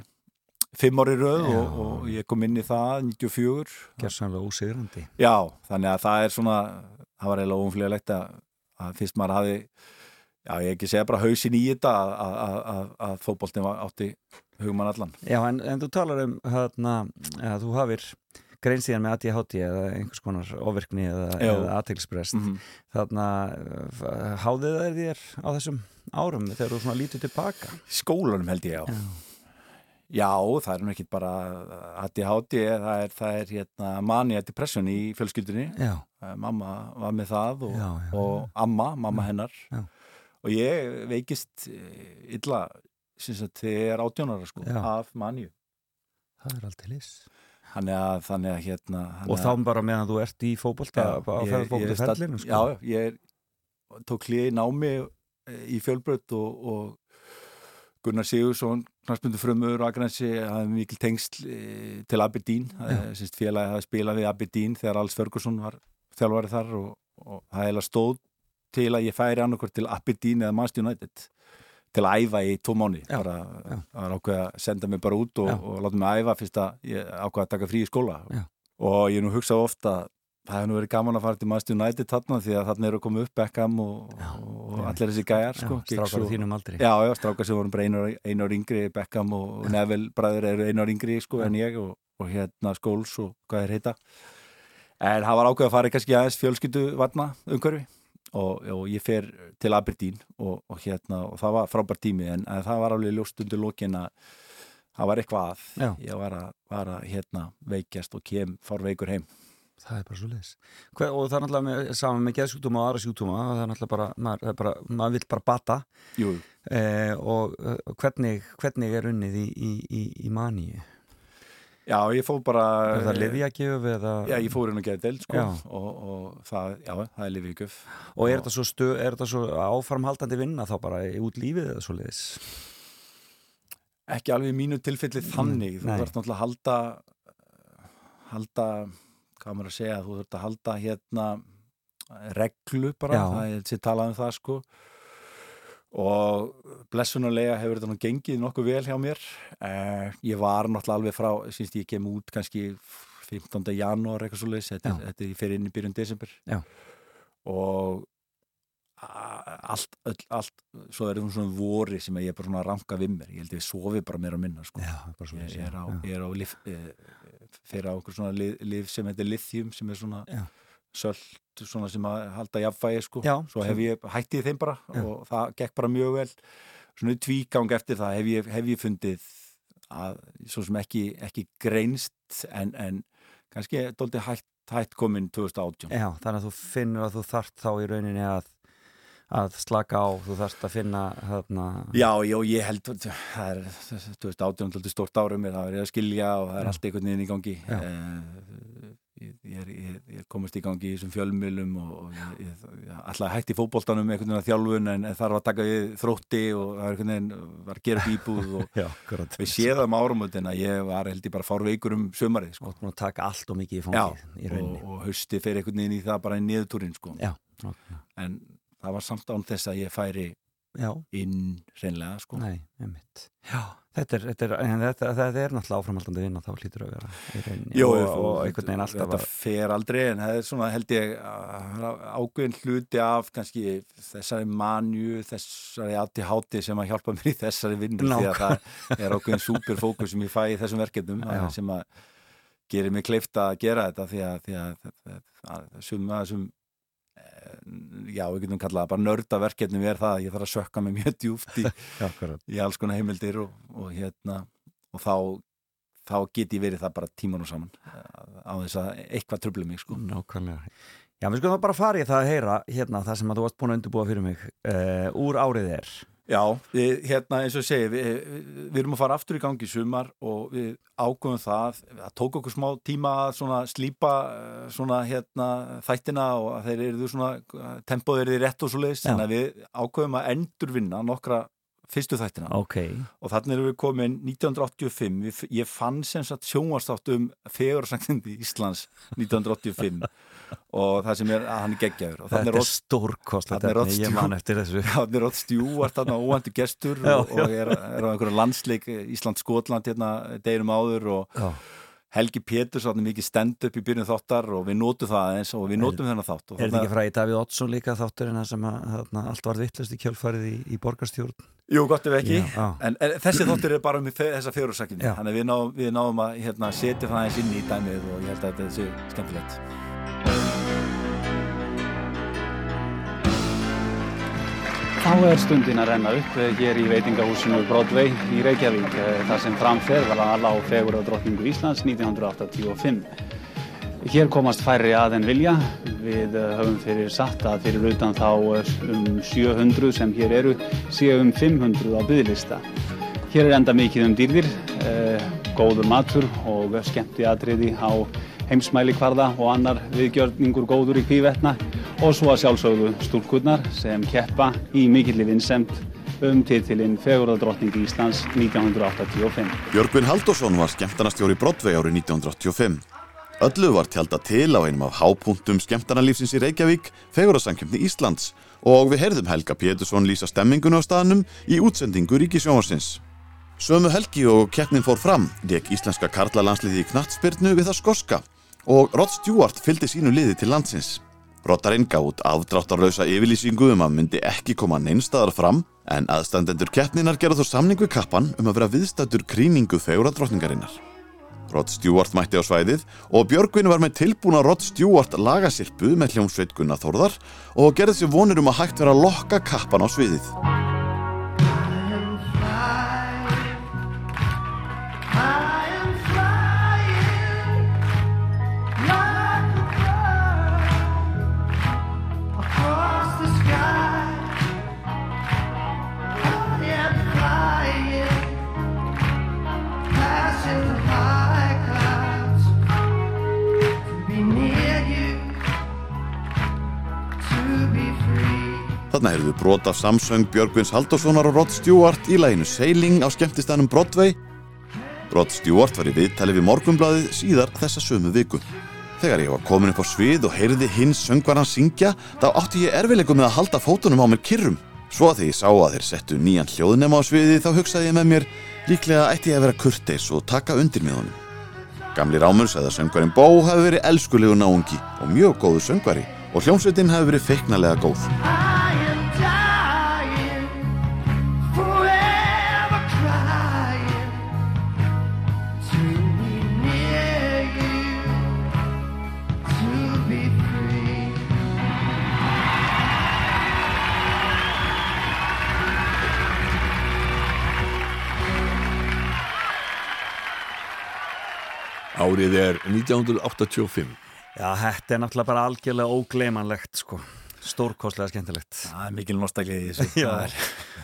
fimm ári Já. og, og ég kom inn í það 94 gerðsannlega ósigrandi Já, þannig að það er svona það var eiginlega óumflýðilegt að, að fyrst maður hafi já, ég ekki segja bara hausin í þetta að, var átti hugmann allan. Já, en, en þú talar um hérna, að þú hafir grein síðan með ADHD eða einhvers konar ofvirkni eða, eða aðteglisbrest -hmm. þarna uh, háðið þær þér á þessum árum þegar þú svona lítur tilbaka? Skólanum held ég á. Já. Já, það er nú ekki bara ADHD, það er, það er hérna, mania depression í fjölskyldunni. Já, Eh, mamma var með það og, já, já, og amma, mamma hennar. Já. og ég veikist eh, illa er átjónara sko, Já. af manju það er alltaf lis þannig að, þannig að hérna Og þannig þá að- bara meðan þú ert í fótbolta Já, á stadd- ferlinu sko. Já, ég er, tók hlið í námi eh, í fjölbröð og, og Gunnar Sigursson, knarspundu frumur og Akransi, hafði mikil tengsl eh, til Aberdeen, sérst félagi hafði spilað við Aberdeen þegar Alls Ferguson var þjálfari þar og, og það heila stóð til að ég færi annarkvort til Aberdeen eða Manchester United til að æfa í tvo mánu það var ákveð að senda mig bara út og, og láta mig æfa fyrst að ég ákveð að taka frí í skóla. Já. og ég nú hugsa ofta það hefur nú verið gaman að fara til Manchester United þarna því að þarna eru að koma upp Beckham og, Já, og allir þessi gæjar sko, strákar og- þínum aldri. Já, já, strákar sem voru bara einu, einu ár yngri Beckham og Neville bræður eru einu ár yngri sko, en ég og, og hérna Skóls og hvað er heita. En það var ákveð að fara kannski aðeins fjölskyldu vatna umhverfi og, og ég fer til Aberdeen og, og hérna og það var frábært tími en, það var alveg ljóst undir lokin að það var eitthvað að Já. ég var að, var að hérna veikjast og kem fór veikur heim Það er bara svo leis Og það er náttúrulega með, saman með geðsjúkdóma og aðra sjúkdóma það er náttúrulega bara, maður, bara, maður vill bara bata Jú, eh, og eh, hvernig, hvernig er unnið í, í, í, í maníu? Já, ég fór bara Er það livjagjöf eða? Já, ég fór inn og geði del sko og, og það, já, það er livjagjöf og er þetta svo, er svo áframhaldandi vinna þá bara út lífið eða svo leiðis? ekki alveg í mínu tilfelli þannig. Þú þarf náttúrulega að halda halda hvað maður að segja, þú þarf að halda hérna reglu bara, Já. það er sér talað um það sko. og blessunulega hefur þetta nú gengið nokkuð vel hjá mér eh, ég var náttúrulega alveg frá síns ég kem út kannski 15. janúar eitthvað svo leiðis, þetta, þetta fyrir inn í byrjun desember Já. og allt, öll, allt svo er það svona vori sem ég er bara svona að ranka við mér, ég held ég sofi bara meira að minna sko. Já, ég, ég er á, er á eh, fyrir á okkur svona lif, lif sem heitir lithium sem er svona Já. Sölt svona sem að halda jafnvægi sko. Já, svo hef ég hættið þeim bara Já. og það gekk bara mjög vel svona tvígang eftir það hef ég, hef ég fundið að svo sem ekki, ekki greinst en, en kannski dóldi hætt, hætt komin 2018 Já, þannig að þú finnur að þú þarft þá í rauninni að, að slaka á, þú þarft að finna hérna, Já, já, ég held það er, þú veist, átjónaldi stórt árum það er að skilja og það er Já. allt einhvern veginn í gangi. Eh, ég, er, ég, ég er komast í gangi í þessum fjölmjölum og, ég, ég, ég alltaf hætti í fótboltanum einhvern veginn að þjálfun en þarf að taka við þrótti og það er einhvern veginn var að gera upp íbúð og Já, við séðum áramöndin að ég var held ég bara fárveikur um sömarið sko. og að taka allt og mikið í fangið í og, og hausti fyrir einhvern veginn í það bara í niðurtúrin sko. En það var samt án þess að ég færi Já, inn reynlega sko. nei, Já, þetta er, þetta er, þetta, þetta er náttúrulega áframhaldandi vinna þá hlýtur að vera í rauninni. Jó, og, og, og einhvern veginn alltaf þetta fer aldrei en það er svona held ég ákveðin hluti af kannski þessari manju, þessari ADHD sem að hjálpa mér í þessari vinnu því að það er ákveðin superfókus sem ég fæ í þessum verkefnum sem að gerir mig kleift að gera þetta því að, því að, að, að þessum, að þessum eh, já, við getum kallað það bara nördaverkefnum er það að ég þarf að sökka mig mjög djúft í, í alls konar heimildir og, og hérna og þá, þá get ég verið það bara tíman og saman eh, á þess að eitthvað tröflu mig sko. Nákvæmlega. Já, við skulum þá bara fara í það að heyra hérna það sem að þú varst búin að undirbúa fyrir mig uh, úr árið er Já, við, hérna eins og ég segi við, við, erum að fara aftur í gangi í sumar og við ákveðum það það tók okkur smá tíma að svona slípa eh, svona hérna þættina og þeir eru svona tempóð eru því rétt og svo leiðist Já. þannig að við ákveðum að endurvinna nokkra fyrstu þættina. Ok, og þannig erum við komin 1985 við, ég fann sem sagt sjónvarstátt um fegurarsangtindi Íslands 1985 og það sem er að hann er geggjaður. Og þetta er Rod ég man eftir þessu. Þannig er Rod Stewart þarna óvæntu gestur Já, og, og er, er á einhverju landsleik Ísland-Skotland hérna deginum áður og Já, Helgi Péturs þarna mikið stand-up í byrjun þáttar og við notum það eins og við notum þennan þátt er þetta ekki fræði Davíð Oddsson líka þátturinn þar sem að þarna, allt var vittlust í kjölfarið í, í borgarstjórn Jú, gott ef ekki Já. En, en þessi þáttur er bara um þessa fjóruðsakinu þannig að við náum, við náum að hérna, setja það eins inn í dæmið og ég held að þetta sé skemmtilegt Þá er stundin að renna upp eh, hér í veitingahúsinu Broadway í Reykjavík eh, þar sem framferð var að lág fegur á drottningu Íslands 1985. Hér komast færri að en vilja. Við eh, höfum fyrir satt að fyrir utan þá eh, um 700 sem hér eru séu um 500 á byggðlista. Hér er enda mikið um dýrðir, eh, góður matur og skemmti atriði á heimsmæli kvarða og annar viðgjörningur góður í kvívetna og svo að sjálfsögðu stúlkurnar sem keppa í mikilli vinsemt um titilinn Fegurðardrottning Íslands 1985. Björgvin Halldórsson var skemmtarnastjóri Broadway árið 1985. Öllu var tjálta til á einum af hápunktum skemmtarnalífsins í Reykjavík, fegurðarsamkjöfni Íslands og við heyrðum Helga Pétursson lýsa stemmingunni á staðnum í útsendingu Ríkisjónvarsins. Sömu helgi og keppnin fór fram, leik íslenska karlalandsliði í knattspyrnu við það skoska og Rod Stewart fylgdi sínu liði til landsins. Roddarinn gaf út afdráttarlausa yfirlýsingu um að myndi ekki koma neinstaðar fram en aðstandendur keppninar gerðu þó samning við kappan um að vera viðstættur krýningu fegra drottningarinnar. Rod Stewart mætti á svæðið og Björgvin var með tilbúna Rod Stewart lagasirpu með hljómsveit Gunnar Þórðar og gerði sér vonir um að hægt vera að lokka kappan á sviðið. Þarna heyrðu brot af samsöng Björgvins Halldórssonar og Rod Stewart í læginu Sailing á skemmtistanum Broadway. Rod Stewart var í viðtali við morgunbladið síðar þessa sömu viku. Þegar ég var komin upp á svið og heyrði hins söngvaran syngja, þá átti ég erfileikum með að halda fótunum á mér kyrrum. Svo að því ég sá að þeir settu nýjan hljóðnema á sviði þá hugsaði ég með mér, líklega ætti ég að vera kurteis og taka undir með honum. Gamli Rámur sagði að söngvarinn Bó hafi verið elskulegu náungi og mjög góðu söngvari og hljómsveitin hafi verið feiknalega góð. Árið er 1985. Já, þetta er náttúrulega bara algjörlega ógleimanlegt sko, stórkostlega skemmtilegt. Það er mikil nostalgið í þessu. Já,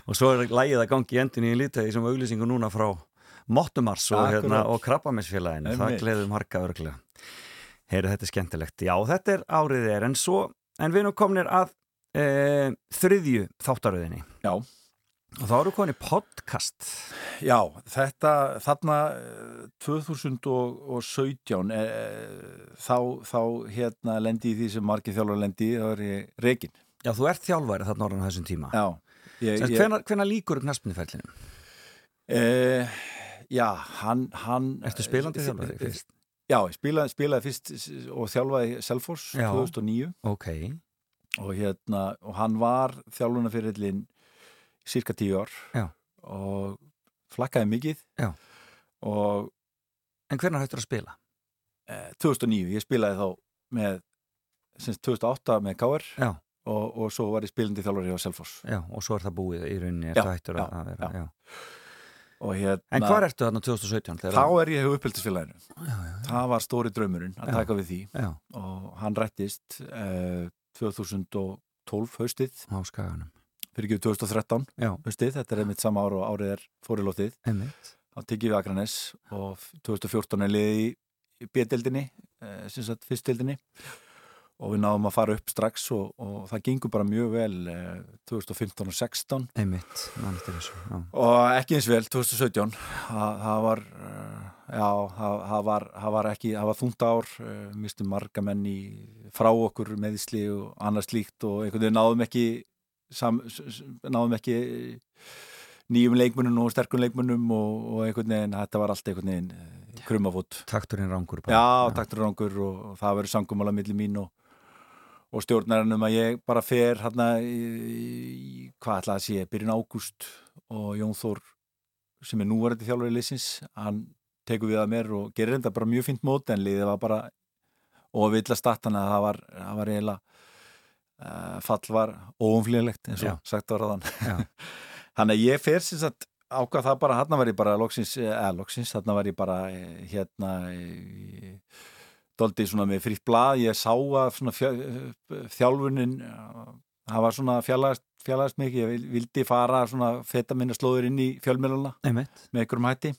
og svo er lægið að gangi endin í lítið sem auglýsingu núna frá Mottumars og, hérna, og Krabbamessfélaginu, það gleðum harka örglega Heyru, þetta er skemmtilegt. Já, þetta er árið er, en svo en við nú komnir að e, þriðju þáttaröðinni. Já. Og þá eru konið podcast Já, þetta þarna eh, 2017 e, þá, þá hérna lendi í því sem margir þjálfur lendi í, það er ég rekin. Já, þú ert þjálfæri þarna orðan þessum tíma Já, ég, ég, hvenar, hvenar líkur knaspinniferlinu? eh, Já, hann, hann Ertu spilandi þjálfari fyrst? Já, ég spilaði, spilaði fyrst og þjálfaði Selfoss Já. 2009 Ok, og hérna, og hann var þjálfunafyrirlin cirka tíu ár Já. og flakkaði mikið Já. og en hvenar hættur að spila? eh, 2009, ég spilaði þá með sem sagt 2008 með KR Já. og, og svo var ég spilandi þjálfari á Selfoss Já, og svo er það búið í rauninni, ertu hættur að, vera, já. hérna En hvað ertu þarna 2017? þegar- þá er ég hefur já, það var stóri draumurinn að Já. taka við því já, og hann rættist eh, 2012 haustið á skaganum fyrir ekki 2013 Já, haustið, þetta er einmitt sama ár og árið er fórilóttið einmitt. Þá tekið við Akranes og 2014 er liðið í, B-deldinni eh, fyrstdeldinni og við náðum að fara upp strax og, og það gengur bara mjög vel eh, 2015 og 16 Einmitt, þessu og ekki eins vel 2017 það, það var eh, já, það, það var, var ekki það var þúnda ár, eh, mistum marga menn í frá okkur meðisli og annars slíkt og einhvern veginn náðum ekki sam, náðum ekki nýjum leikmunum og sterkum leikmunum og, og einhvern veginn, þetta var allt einhvern veginn eh, krummafót Takturinn rángur bara. Já, taktur rangur og, og það verður sangumála milli mín og, og stjórnarinn um að ég bara fer hérna í, hvað ætla að sé, byrjun ágúst og Jón Þór sem er núvarandi þjálfur í liðsins hann tekur við að mér og gerir þetta bara mjög fínt mót en liðið var bara og vill að starta hann að það var, það var eiginlega fall var óumflýðilegt eins og Já. sagt var að Já. Þannig að ég fer sem sagt ákvað það bara, hann var ég bara loksins, eða loksins, hann var ég bara eh, hérna eh, doldi svona með fritt blað, ég sá að þjálfunin eh, það var svona fjallægast, fjallægast mikið, ég vil- vildi fara svona feta minna slóður inn í fjölmjöluna með einhverjum hætti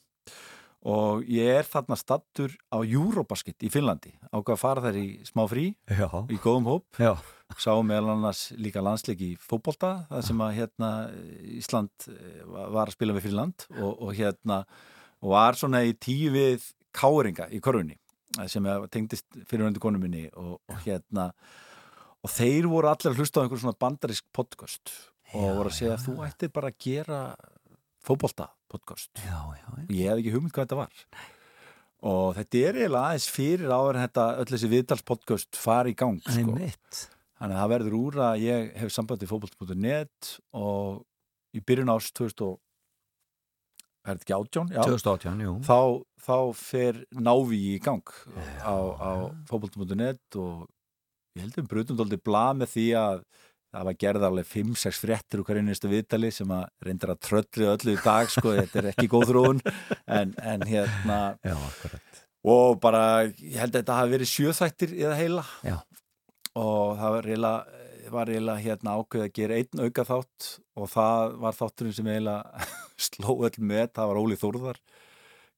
og ég er þarna stattur á Eurobasket í Finnlandi, ákvað að fara þær í smá frí, Já, í góðum hóp. Já, sá meðal annars líka landsleik í fótbolta, það sem að hérna Ísland eh, var að spila við fyrir land og, og hérna og var svona í tíu við káringa í korfunni, eh, sem að tengdist fyrirhundu konu minni og, og hérna og þeir voru allir að hlusta á einhver svona bandarisk podcast. Og voru að segja þú ættir bara að gera fótbolta podcast já, já, já. ég hef ekki hugmynd hvað þetta var og þetta er eiginlega aðeins fyrir áður en þetta öll þessi viðtalspodcast fari í gang sko. Þannig að það verður úr að ég hef samband við fótboll.net og í byrjun árs 2000 og er þetta ekki átjón? Já. 2018, jú Þá, þá fer návi í gang á, á fótboll.net og ég held að við brutum dóldi blað með því að það var gerð alveg 5-6 fréttir úr hverju næstu viðtali sem að reyndir að trölli öllu í dag, sko, þetta er ekki góð þróun. En, en hérna Já, og bara, ég held að þetta hafi verið sjöþættir eða heila. Já. og það var eiginlega var eiginlega hérna ákveð að gera einn auka þátt og það var þátturinn sem eiginlega sló öll með, það var Óli Þórðar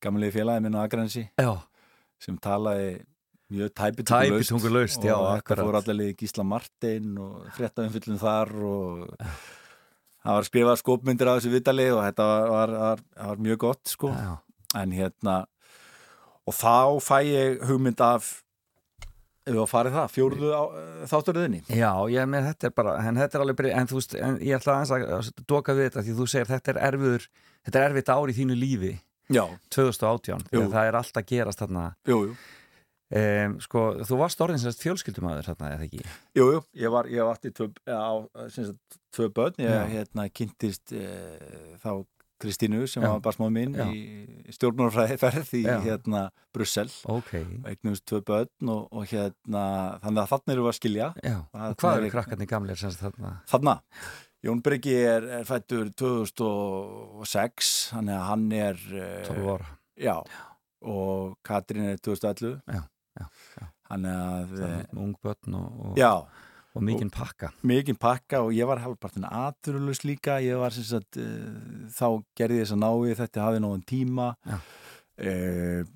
gamlega félagi minn á Akransi sem talaði mjög tæpitungulaust. Og akkurat. fór allir liði Gísla Martin og fréttaumfyllin þar og það var skrifað skopmyndir af þessu vitali og þetta var, var, var, var mjög gott sko. Já, en hérna og þá fæ ég hugmynd af ef við að farið það, fjóruðu þátturðinni já, ég með þetta er bara en þetta er alveg, brey- en þú veist, en ég ætla að að doka við þetta því þú segir þetta er erfiður þetta er erfitt ár í þínu lífi. Já, 2018, því Jú. að það er allt að gerast þarna. Jú, jú, um, sko, þú varst orðin semst fjölskyldumæður þarna, eða ekki? jú, jú. ég var ég var aftur tvö, á, sem sagt, tvö börn ég Já. hérna kynntist e, þá Kristínu sem Já. var bara smá minn Já. í stjórnarfræðiferð í hérna Brussel Ok, eignumst tvö börn og, og hérna þannig að þannig eru við að skilja og hvað er- eru krakkarnir gamlir semst þarna? Þarna, Jón Bryggi er, er fættur 2006 þannig að hann er eh, 12 ára Já, og Katrín er 2011 Já, já, já. Þannig að, eh, ung börn og, og, og mikinn pakka. Mikinn pakka og ég var halvpartin aðurulus líka, ég var sem sagt, uh, þá gerði ég þess að náði þetta hafði nóðan tíma uh,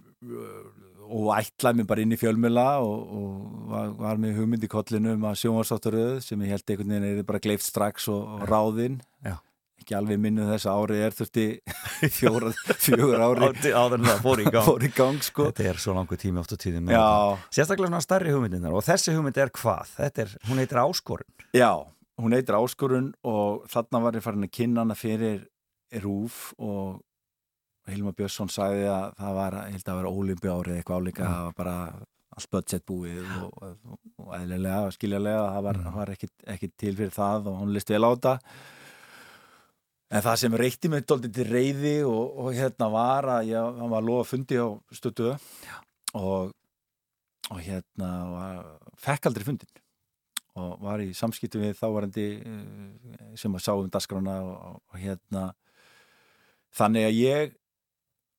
og ætlaði mig bara inn í fjölmjöla og, og var, var með hugmynd í kollinu um að sjónvarsáttaröð sem ég held einhvern veginn er bara gleift strax og, og ráðinn. Já. Ekki alveg minnu þess að árið er þurfti fjóra, fjögur ári áður en það fór í gang. Fór í gang sko. Þetta er svo langur tími oft tíðum Já, Sérstaklega svona stærri hugmyndinar og þessi hugmynd er hvað? Er, hún heitir Áskorun. Já, hún heitir Áskorun og þarna var ég farin að kynna hana fyrir Rúf og Hilma Björnsson sagði að það var, ég held að það var ólimpi árið eitthvað álíka, það var bara allt budget búið og, og, og eðlilega og skiljalega, það var, var ekki, ekki til fyrir það og hún listi vel á þetta en það sem reytti mig dóldi til reyði og, og hérna var að ég var að lofa fundi á stötu og, og hérna var, fekk aldrei fundin og var í samskiptum við þávarandi eh, sem að sá um dagskrána og, og hérna. Þannig að ég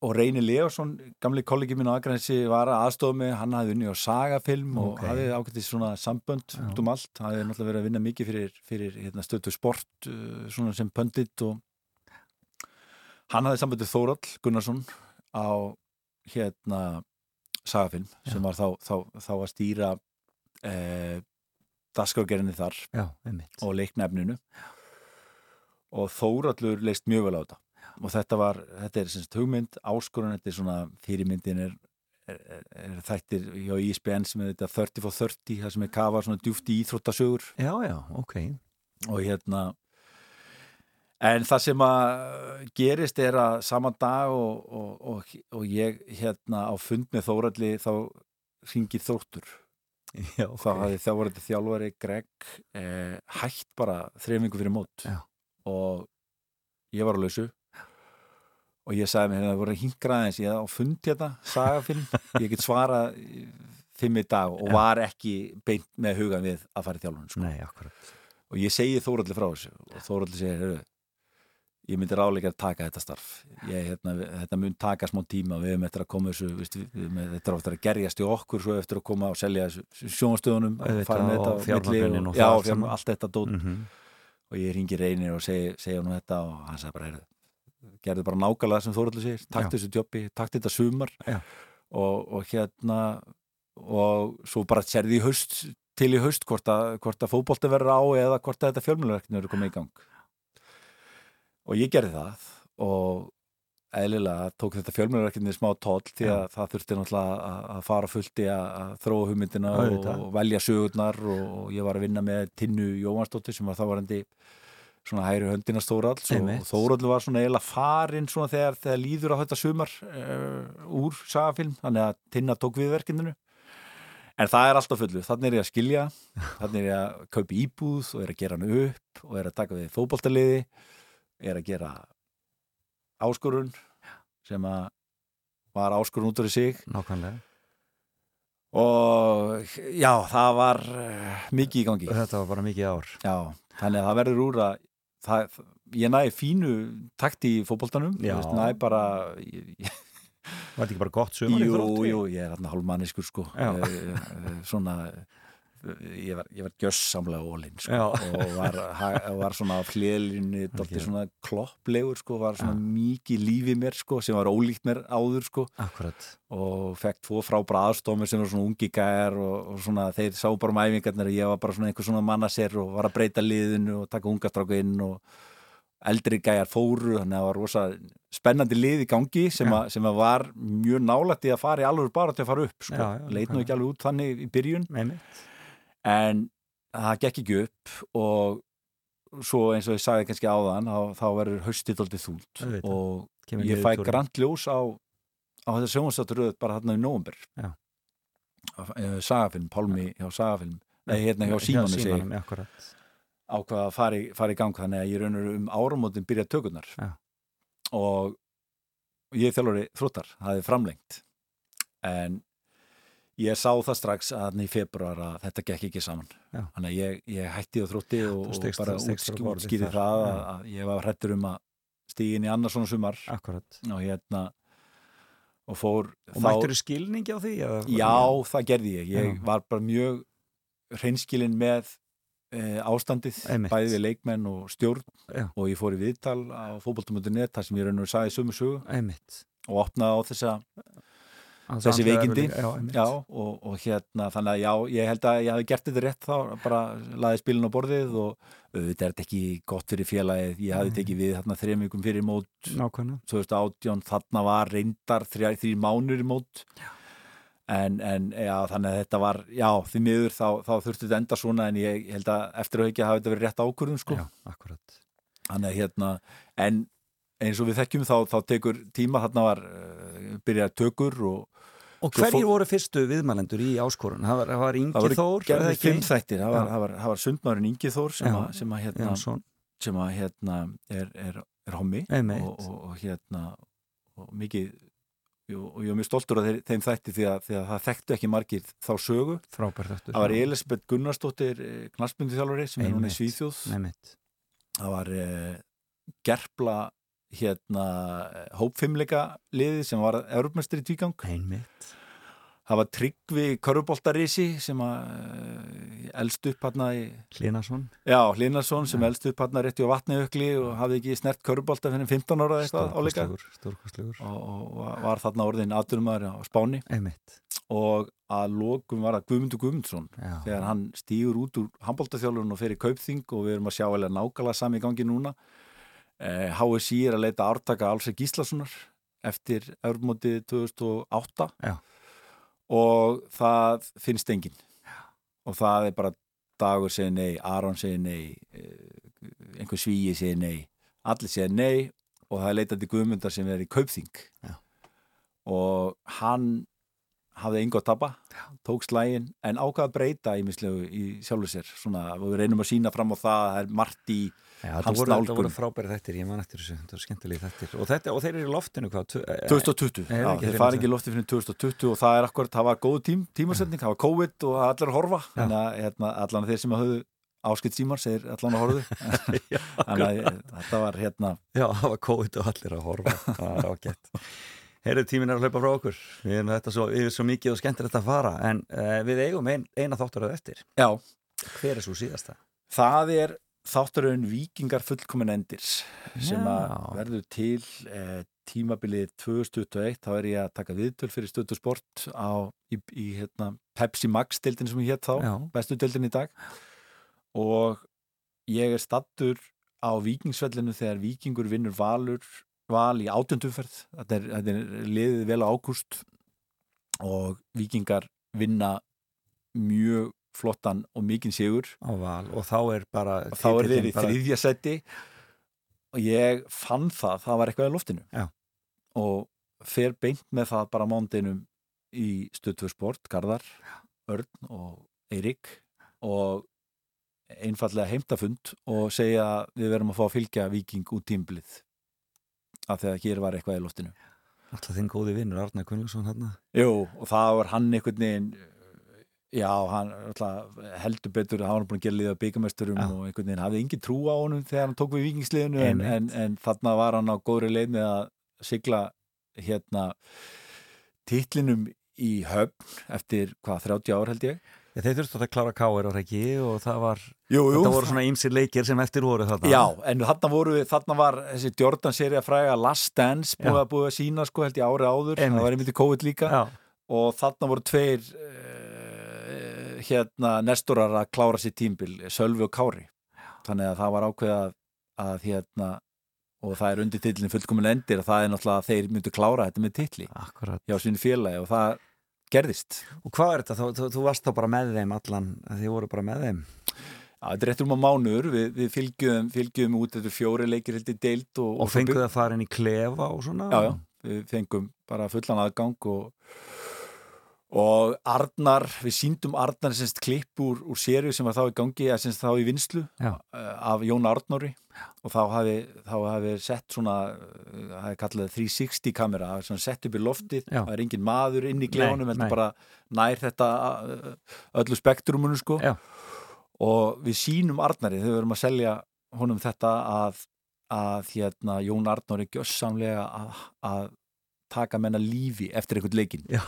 og Reyni Leosson, gamli kollegi minn á Akranesi var að aðstofa mig, hann hafði unni á sagafilm og Ok. hafði ákveðið svona sambönd Já. út um allt, hafði náttúrulega verið að vinna mikið fyrir, fyrir hérna, stötu sport uh, svona sem pöndit og hann hafði samböndið Þórall Gunnarsson á hérna sagafilm sem var þá, þá, þá að stýra eh, dasgrágerinni þar Já, og leiknefninu. Og Þórallur leist mjög vel á þetta og þetta var, þetta er sem sagt hugmynd áskorun, þetta er svona fyrirmyndin er, er, er, þættir hjá ISBN sem er þetta 30 for 30 það sem er kafað svona djúft í íþróttasögur. Já, já, ok. og hérna en það sem að gerist er að saman dag og, og, og, og ég hérna á fund með Þóralli þá ringir Þróttur. Já, þá hafði þjálfari þjálfari Greg eh, hætt bara þreifingu fyrir mót. Já. og ég var á lausu og ég sagði mér hérna, það voru að hingra aðeins? Ég á fundi þetta, sagafilm ég get svara í fimm í dag og var ekki beint með hugan við að fara í þjálfun sko. Og ég segi Þóraldi frá þessu og Þóraldi segir, heyrðu ég myndi ráleika að taka þetta starf. Ég, hérna, þetta mun taka smá tíma. Við höfum eftir að koma þessu við, við, þetta er ofta að gerjast í okkur svo eftir að koma og selja með og milli fjármögnunin og já, það allt þetta dót. Mhm. og ég ringi reynir og segja nú þetta og hann sagði bara, heyrðu gerði bara nákvæmlega það sem Þóraldi segir takt Já. þessu jobbi, takt þetta sumar Já. og, og hérna og svo bara sérði í haust til í haust hvort að, hvort að fótbolti verður á eða hvort að þetta fjölmjöluverkni verður komið í gang og ég gerði það og eðlilega tók þetta fjölmjöluverkni smá tóll því að það þurfti náttúrulega að, fara fullt í að, þróa hugmyndina og, og velja sögurnar og, ég var að vinna með Tinnu Jóhansdóttir sem var þá varandi svona hægri höndina Þóralds og, Þóraldur var svona eiginlega farin svona þegar, þegar líður á þetta sumar uh, úr sagafilm, þannig að Tinna tók við verkefninu. En það er alltaf fullu, þannig er ég að skilja þannig er ég að kaupa íbúð og er að gera hann upp og er að taka við fótboltaliði er að gera áskorun sem að var áskorun út af sig. Nákvæmlega. og já, það var uh, mikið í gangi. Þetta var bara mikið ár. Já, þannig að það verður úr að það, ég næði fínu takt í veist, næði bara ég, Var þetta ekki bara gott sumar? í Jú, jú, ég er hann hálfmanniskur sko Já. Eh, eh, svona eh, ég var, ég var gjössamlega ólinn sko, og var, var svona á hliðlinni, dálítið Ok. svona klopplegur sko, var svona Já. mikið lífi mér sko, sem var ólíkt mér áður sko og fekk tvo frábara aðstofnir sem var svona ungi gæjar og, og svona þeir sá bara um æfingarnar og ég var bara svona einhver svona mannaser og var að breyta liðinu og taka ungastráku inn og eldri gæjar fóru þannig að það var rosa spennandi lið í gangi sem, Já. að, sem að var mjög nálægt í að fara í alveg bara til að fara upp sko. Leit nú ekki alveg út þannig í byrjun Einmitt. En það gekk ekki upp og svo eins og ég sagði kannski áðan þá, þá verður haustið aldrei þúlt og Kemur ég fæ niðurtúrinn. grant ljós á, á þetta sjónvarsdátturöð bara þarna í nóvember Já. Sagafilm, Pálmi hjá Sagafilm nei, hérna hjá Símoni sig Símanum, akkurat. ákvað að fara í, gang þannig að ég raunur um áramótin byrja tökurnar Já. og ég þjálfari þróttar, það er framlengt en ég sá það strax að í februar að þetta gekk ekki saman Já. þannig að ég, ég hætti á þrótti og, Þú og bara stigst frá útsk- borði útskýri þar. það að, að ég var hrættur um að stígin í annars svona sumar Akkurat. og hérna og fór Og mættur þú skilningi á því? Já, það gerði ég. Ég Já. var bara mjög hreinskilin með e, ástandið, Einmitt. bæði við leikmenn og stjórn Já. og ég fór í viðtal á fótboltum.net þar sem ég raun og sagði sögu Einmitt. og opnaði á þessa, þessi veikindi. Já, já, og, og hérna þannig að já, ég held að ég hafi gert þetta rétt þá, bara laði spilin á borðið og auðvitað er þetta ekki gott fyrir félagið. Ég hafi tekið við þarna þrejum vikum fyrir mót Nákvæmlega. 2018, þarna var reyndar þrjá, þrjá mánur í mót. En, en já, þannig að þetta var já, því miður þá, þá þurfti þetta enda svona en ég held að eftir að ekki hafi þetta verið rétt ákvörðun sko. Þannig að hérna en eins og við þekkjum þá, þá tekur tíma þarna var uh, byrjað tökur og Og hverjir voru fyrstu viðmælendur í áskorun? Það var, það var það Ingi Þór eða ekki? fimm þættir. Það var, það var, það var sundmaðurinn Ingi Þór sem, að, sem, að, hérna, sem að hérna er, er, er hommi. Og, og, og hérna og mikið og, ég er mjög stoltur af þeim þætti því að, því að það þekktu ekki margir þá sögu. Frábært eftir það var Elisabeth Gunnarsdóttir knastbundu þjálfari sem er núna í. Svíþjóð. Nefnitt það var eh, gerpla hérna hópfimleika liði sem var Europamestri í tvígang. Einmitt. Það var Tryggvi Köruboltarísi sem að eh, elst upp hérna í Hlinarsson sem elst upp hann rétti á vatniökli og hafði ekki snert körubólta fyrir 15 ára eitthvað áleika og, og var þarna orðin aðdurumæður á Spáni. Einmitt. Og að lokum var að Guðmundur Guðmundsson. Já. þegar hann stýgur út úr handbóltaþjálfurinn og fer í kaupþing og við erum að sjá eða nákvæmlega sami gangi núna HSI er að leita ártaka Alfred Gíslasonar eftir Európmótið 2008 Já. og það finnst enginn. Og það er bara Dagur segir nei, Aron segir nei eh, einhver svíi segir nei allir segir nei og það er leitað til Guðmundar sem er í kaupþing. Já. og hann hafði engu að tapa, tók slægin en ákvað að breyta ímislegu í sjálfu sér. Svona, við reynum að sína fram á það að það er margt í Já, hans voru, það nálgun voru frábæri þettir, ég man eftir þessu, þetta voru skemmtilegi þettir og, þetta, og þeir eru í loftinu hvað? tv- eh, 2020, Nei, já, ekki þeir þetta. ekki í lofti fyrir 2020 og það er akkurat, það var góð tím, tímasetning, það var COVID og allir að horfa, þannig að hérna, allan þeir sem hafðu áskipt símar segir allan að horfðu þannig að ég- þetta var hérna Já, það var COVID og allir að horfa. Það var ágætt. Heyrðu, tíminn er að hlaupa frá okkur. Við erum þetta svo, við erum svo mikið og skemmtilegt að fara en uh, við eigum ein, eina þáttur að eftir. Já, Hver er svo síðasta? það er þátturinn Víkingar fullkomin endir sem að verður til eh, tímabilið 2021 þá er ég að taka viðtöl fyrir stötu sport á, í, í hérna, Pepsi Max deildin sem ég hétt þá, Já. bestu deildin í dag. Og ég er stattur á Víkingsvellinu þegar Víkingur vinnur valur val í átjöndumferð þetta er, þetta er liðið vel á ágúst og Víkingar vinna mjög flottan og mikinn sigur. Og þá er bara og þá er þeir í bara- þriðja seti og ég fann það það var eitthvað í loftinu. Já. og fer beint með það bara mándinum í stöðtvö sport Garðar, Örn og Eirik og einfallega heimtafund og segja við verum að fá að fylgja viking út tímblið af því að hér var eitthvað í loftinu. Alltaf þinn góði vinnur Arnar Gunnlaugsson hann Jú, og það var hann einhvern veginn já, hann alltaf, heldur betur að hann var búin að gera liða byggamesturum Já. og einhvern veginn hafði engin trú á honum þegar hann tók við vikingsliðinu en, en, en þarna var hann á góðri leið með að sigla hérna titlinum í höfn eftir hvað, 30 ár held ég. Já, þeir þurftu að klára káir og ekki og það var, Jú, þetta voru svona ýmsir leikir sem eftir voru þarna. Já, en þarna voru, þarna var þessi Jordan serið að fræga Last Dance búið að búið að sína sko held ég ári áður. Einmitt. það var einmitt í COVID líka. Já. og þarna voru tveir hérna nestorar að klára sér tímbil, Sölvi og Kári. Þannig að það var ákveð að, að hérna og það er undir titlinn fullkomin endir og það er náttúrulega að þeir myndu klára þetta með Akkurat. hjá sínu félagi og það gerðist. Og hvað er þetta? Þú, þú, þú varst þá bara með þeim allan, þið voru bara með þeim? Já, þetta er réttur um að mánuður, við, við fylgjum, fylgjum út þetta fjóri leikir heldur deilt og, og svo fenguð byggð- að fara inn í klefa og svona? Já, já, við fengum bara fullan aðgang og, og Arnar, við síndum Arnar semst klipp úr, úr sériu sem var þá í gangi, eða semst þá í vinslu Já. uh, af Jón Arnóri og þá hafi, þá hafi sett svona, það hefði kallað 360 kamera, það er svona sett upp í loftið Já. það er engin maður inn í Nei, heldur nei. bara nær þetta uh, öllu spektrumunum sko Já. og við sínum Arnari þegar við erum að selja honum þetta að, að hérna, Jón Arnóri gjössamlega að, að taka menna lífi eftir einhvern leikinn Já.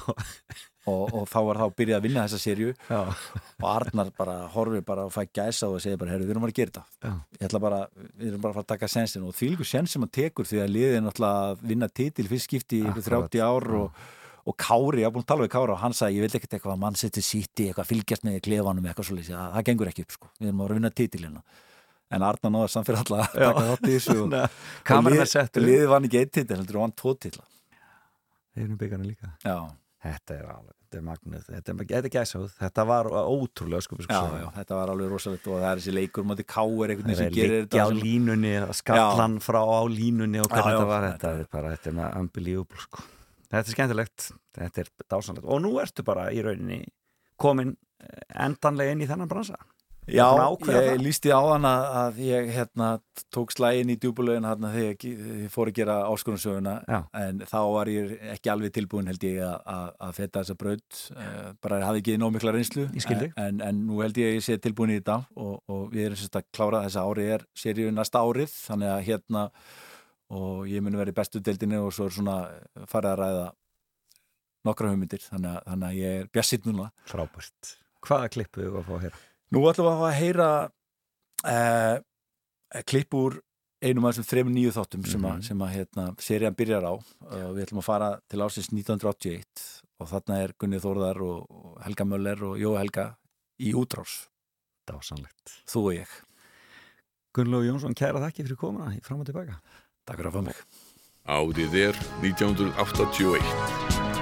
Og, og þá var þá að byrja að vinna þessa Já. og Arnar bara horfir bara og fæ gæsa og segir bara, herru, við erum bara að gera þetta. Já. ég ætla bara, við erum bara að fara að taka sensin og líka sens sem hann tekur því að liðið er náttúrulega að vinna titil fyrst skipti í einhver Akkurat. 30 ár og, og Kári, ég haf búin að tala við Kári og hann sagði, ég vil ekkert eitthvað að mann setja síti eitthvað fylgjast með klefanum eitthvað svo það, það gengur ekki upp sko, við erum að að vinna titilina en Arnar náða samt fyrir alla að taka þátt í þessu og, liðið vann ekki eitt titil, vann tvo titla. Þeir eru byggjarnir líka. Já, Þetta er alveg, þetta er magnuð þetta er, þetta gæsað, þetta var ótrúlega sko, Já, já, þetta var alveg rosalegt og það er þessi leikur móti káir Það sem er gerir líkja á sem- línunni skallan frá á línunni og hvernig Já, já, þetta var. þetta þetta er bara, þetta er með unbelievable sko. þetta er skemmtilegt, þetta er dásanlegt og nú ertu bara í rauninni komin eh, endanlega inn í þennan bransa Já, að ég lísti á hana að ég hérna, tók slægin í djúbulögin hérna þegar ég, ég fór að gera áskonumsöguna Já. en þá var ég ekki alveg tilbúin held ég að, að, að feta þessa braut. Uh, bara ég hafði ekki nóg mikla reynslu. En, en nú held ég að ég sé tilbúin í þetta og, og við erum sérst að klára þessa ári er seríu næsta árið. Þannig að hérna og ég muni verið í bestu deildinni og svo er svona farið að ræða nokkra hugmyndir. Þannig að, þannig að ég er bjassitt núna. Frábært. Hvaða klippu við að fá að heyra? Nú ætlum við að heyra eh, klipp úr einum af þessum þrejum nýju þáttum sem að, Mhm. sem að hérna, serían byrjar á. Uh, við ætlum að fara til ásins 1981 og þarna er Gunni Þórðar og, Helga Möller og Jó Helga í útrás, Dásanlegt þú og ég. Gunnlaugur Jónsson, kæra þakki fyrir komuna í fram og tilbaka. Takk fyrir að fá mig. Árið er 1981.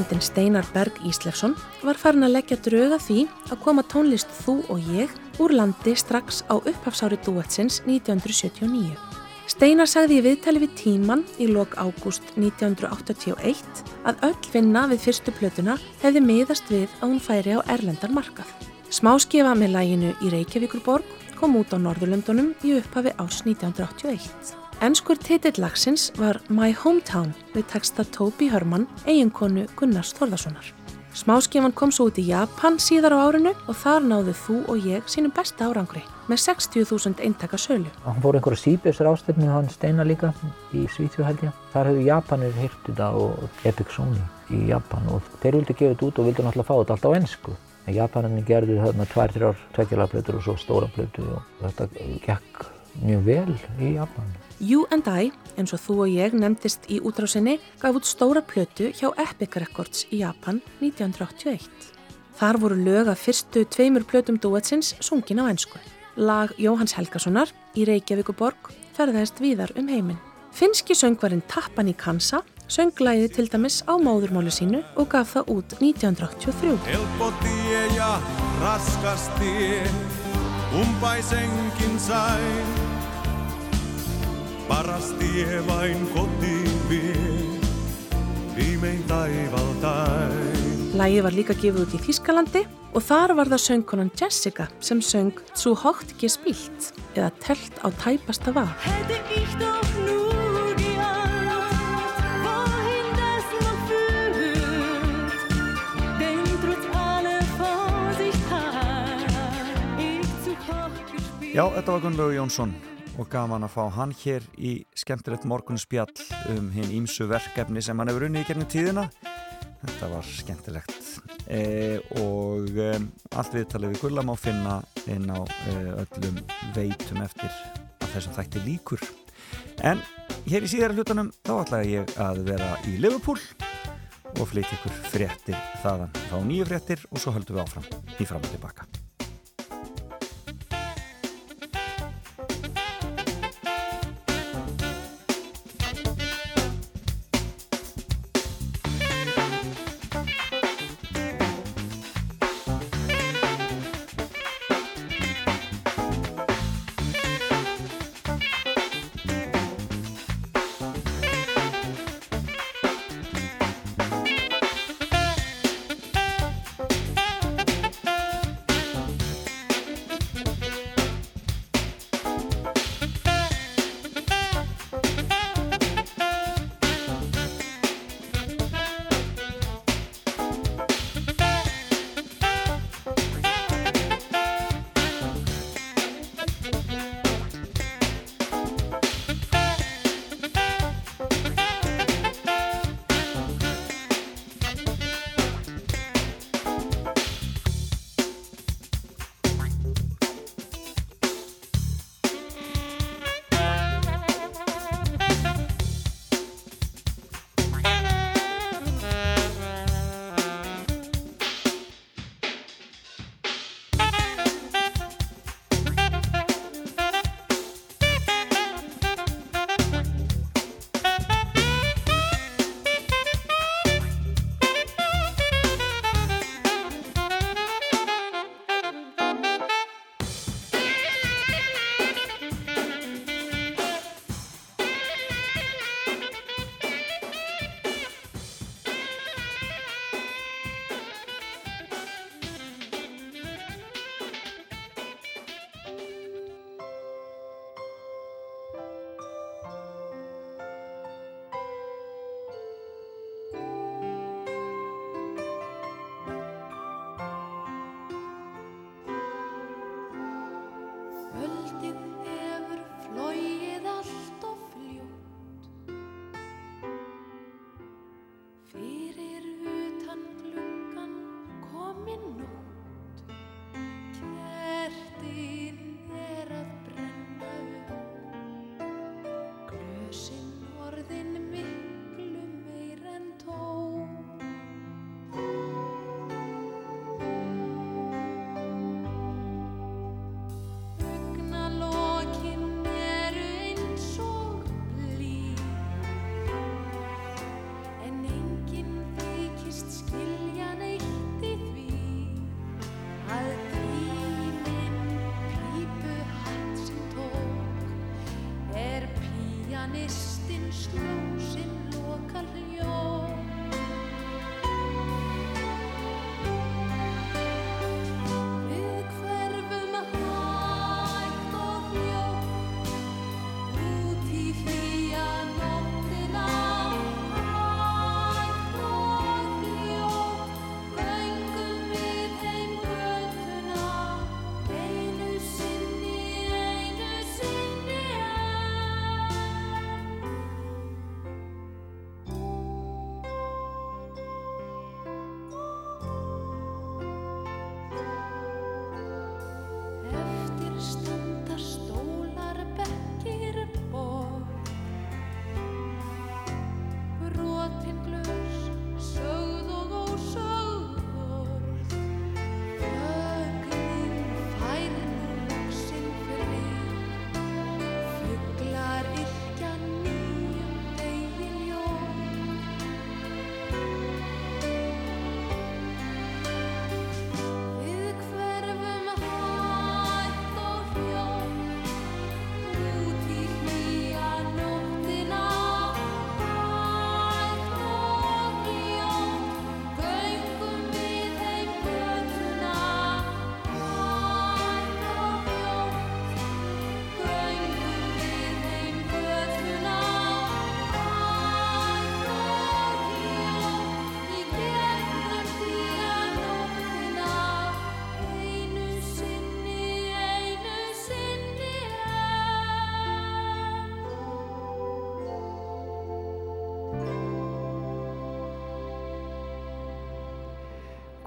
Útgefandin Steinar Berg Íslefsson var farin að leggja drauga því að koma tónlist Þú og ég úr landi strax á upphafsári duetsins 1979. Steinar sagði í viðtali við tíman í lok ágúst 1981 að öll vinna við fyrstu plötuna hefði miðast við að hún færi á erlendar markað. Smáskefa með læginu í Reykjavíkurborg kom út á Norðurlöndunum í upphafi árs 1981. Enskur titill lagsins var My Hometown við texta Toby Herman, eiginkonu Gunnars Þorðarssonar. Smáskifan kom svo út í Japan síðar á árinu og þar náðu þú og ég sínum besta árangri með 60.000 eintaka sölu. Hann fór einhverja síbjörsar ástöfnu hann Steina líka í Svíþjóð held ég. Þar hefðu Japanir heyrt þetta og Epic Sony í Japan og þeir vildi gefa þetta út og vildi náttúrulega fá þetta alltaf á ennsku. En Japaninni gerðu þarna tvær, þrjár, tveggjalaplötur og svo stóra plötu og þetta gekk mjög vel í Japan. You and I, eins og þú og ég nefndist í útrásinni, gaf út stóra plötu hjá Epic Records í Japan 1981. Þar voru lög af fyrstu tveimur plötum duetsins sungin á ennsku. Lag Jóhanns Helgasonar í Reykjavíkuborg ferðaðist víðar um heiminn. Finski söngvarinn Tappan í Kansa sönglæði til dæmis á móðurmáli sínu og gaf það út 1983. tie vain kotiin vie, viimein taivaltain. Lægið var líka gefið út í Þýskalandi og þar var það söngkonan Jessica sem söng Zu Hocht gespielt eða Telt á tæpasta var. Ich zu hoch gespielt. Já, þetta var Gunnlaugur Jónsson og gaman að fá hann hér í skemmtilegt morgunspjall um hinn ímsu verkefni sem hann hefur unnið í gernum tíðina. Þetta var skemmtilegt e, og e, allt viðtalið við Gulla má finna inn á e, öllum veitum eftir að þessum þætti líkur. En hér í síðara hlutunum þá ætlaði ég að vera í Liverpool og flytja ykkur fréttir þaðan. Þá nýju fréttir og svo höldum við áfram í fram og tilbaka.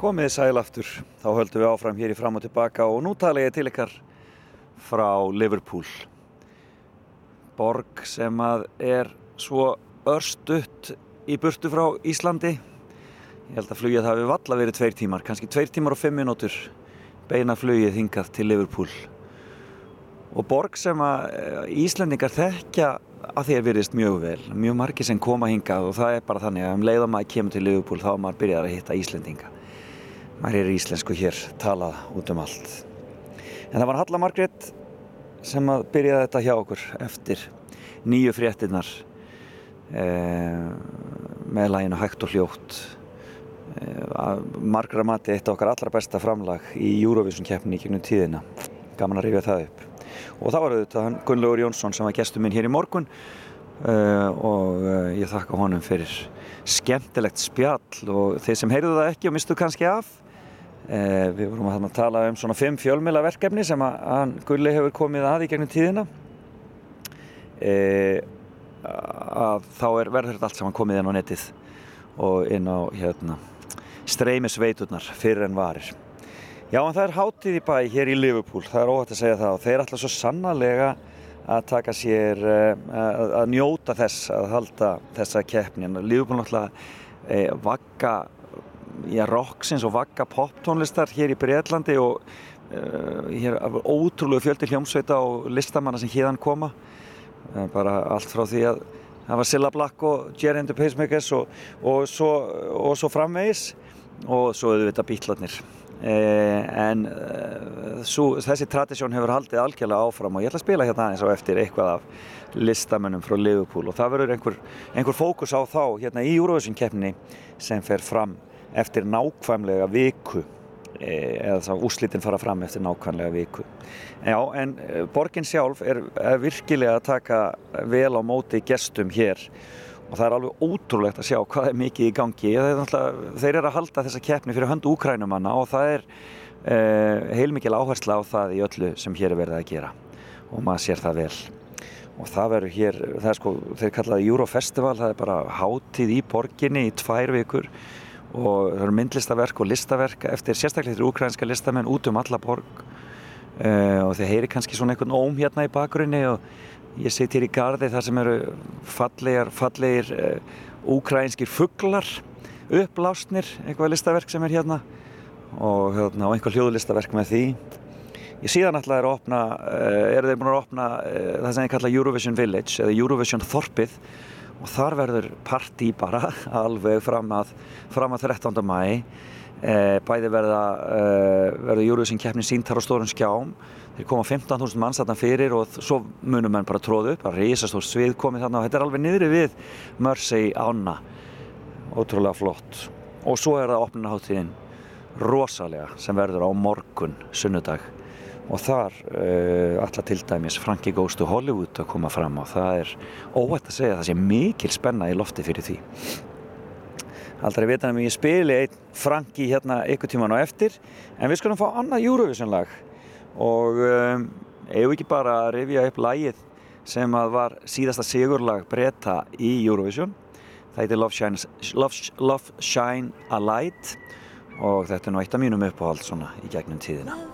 Komið sæl aftur, þá höldum við áfram hér í fram og tilbaka og nú tala ég til ykkar frá Liverpool. Borg sem að er svo örstutt í burtu frá Íslandi. Ég held að flugið hafi valla verið tveir tímar, kannski tveir tímar og fimm minútur beina flugið hingað til Liverpool. Og borg sem að eh, Íslandingar þekkja að því er virðist mjög vel, mjög margir sem koma hingað og það er bara þannig að um leið og maður kemur til Liverpool þá maður byrjar að hitta Íslendinga. Maður er íslensku hér, talað út um allt. En það var Halla Margrét sem að byrjaði þetta hjá okkur eftir nýju fréttinnar eh, með læginu Hægt og hljótt. Eh, margra mati eitt af okkar allra besta framlag í Eurovision keppni í gegnum tíðina. Gaman að rifja það upp. Og það var auðvitað hann Gunnlaugur Jónsson sem var gestur minn hér í morgun uh, og uh, ég þakka honum fyrir skemmtilegt spjall og þeir sem heyrðu það ekki og mistu kannski af við vorum að, tala um svona fimm fjölmjöla verkefni sem að, Gulli hefur komið að í gegnum tíðina að þá er verður þetta allt saman komið inn á netið og inn á hérna, streymisveiturnar fyrir en varir Já, en það er hátíð í bæ hér í Liverpool, það er óhætt að segja það og þeir ætla svo sannarlega að taka sér, að, að njóta þess að halda þessa keppni. Liverpool náttúrulega e, vagga já, rocksins og vagga poptónlistar hér í Breitlandi og e, hér er ótrúlega fjöldi hljómsveita og listamanna sem hérðan koma. Bara allt frá því að það var Silla Black og Jerry and the Pacemakers og, og, svo, og svo framvegis og svo auðvitað bítlarnir. Eh, en eh, svo, þessi tradisjón hefur haldið algjörlega áfram og ég ætla að spila hérna aðeins á eftir eitthvað af listamönnum frá Liverpool og það verður einhver, einhver fókus á þá hérna í Eurovision keppni sem fer fram eftir nákvæmlega viku eh, eða þá úslitin fara fram eftir nákvæmlega viku. Já, en borgin sjálf er, er virkilega að taka vel á móti gestum hér og það er alveg ótrúlegt að sjá hvað er mikið í gangi. Þeir, þeir eru að halda þessa keppni fyrir höndu úkrænumanna og það er eh, heilmikil áhersla á það í öllu sem hér er verið að gera. Og maður sér það vel. Og það verður hér, það er sko þeir kallaði Eurofestival, það er bara hátíð í borginni í tvær vikur og það eru myndlistaverk og listaverk eftir sérstaklega eftir úkrænska listamenn út um alla borg. Eh, og þeir heyri kannski svona einhvern óm hérna í bakgrunni og Ég sitt hér í gardi þar sem eru fallegir, fallegir uh, úkrænskir fugglar, upplásnir, eitthvað listaverk sem er hérna. Og, hérna, og einhver hljóðlistaverk með því. Ég síðan alltaf er að opna, uh, eru þeir búin að opna uh, það sem ég kalla Eurovision Village eða Eurovision Þorpið og þar verður partí bara alveg fram að, fram að 13. mæ. Bæði verða, verða Eurovision keppni síntar á stórum skjám þeir koma 15.000 manns þarna fyrir og svo munum menn bara tróðu bara reysastór svið komið þarna og þetta er alveg niðri við Mersey ána ótrúlega flott og svo er það opnunaháttíðin rosalega sem verður á morgun sunnudag og þar uh, allar til dæmis Frankie Goes to Hollywood að koma fram og það er óvægt að segja að það sé mikil spenna í lofti fyrir því. Aldrei vita að ég spili einn Frankie hérna ykkur tíman á eftir en við skulum fá annað Eurovision lag. Og um, eigum ekki bara að rifja upp lægið sem að var síðasta sigurlag breyta í Eurovision? Það heitir Love Shine, Love, Love Shine a Light. Og þetta er nú eitt af mínum uppáhald svona í gegnum tíðina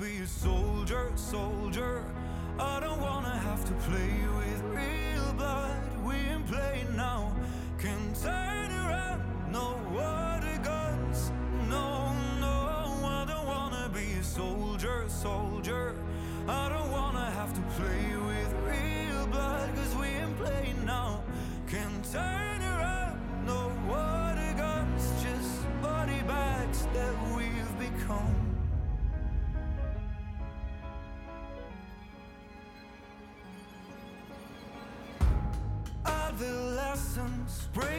be a soldier, soldier. I don't wanna have to play with real blood. We ain't playing now. Can turn around, no water guns. No, no, I don't wanna be a soldier, soldier. I don't wanna have to play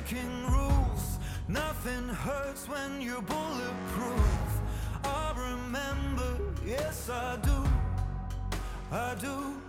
breaking rules. Nothing hurts when you're bulletproof. I remember, yes, I do. I do.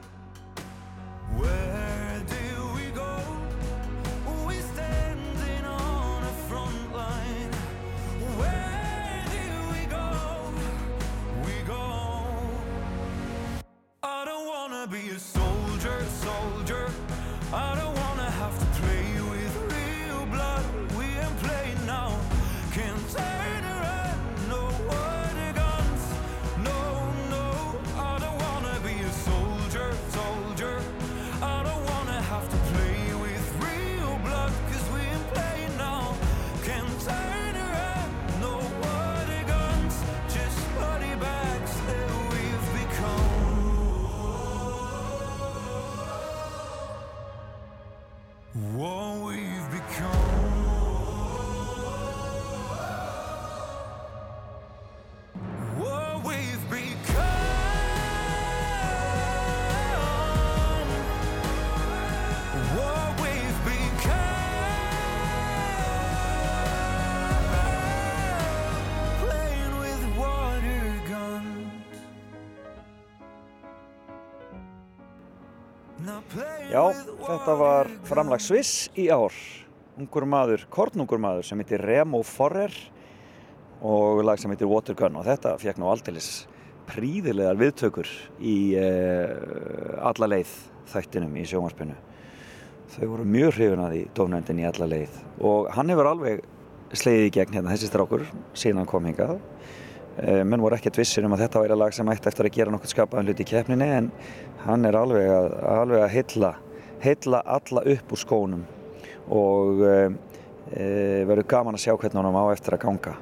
Já, þetta var framlag Sviss í ár. Ungur maður, kornungur maður sem heitir Remo Forrer og lag sem heitir Watergun og þetta fekk nú aldeilis príðilegar viðtökur í uh, alla leið þættinum í sjónvarpinu. Þau voru mjög hrifun að því dómnendin í alla leið og hann hefur alveg sleiðið í gegn hérna þessi strákur síðan hann kom hingað. Uh, menn voru ekkert vissir um að þetta væri lag sem ætti eftir að gera nokkuð skapaðan hluti í keppninni en hann er alveg að, alveg að heilla, heilla alla upp úr skónum og uh, verður gaman að sjá hvernig hann á eftir að ganga.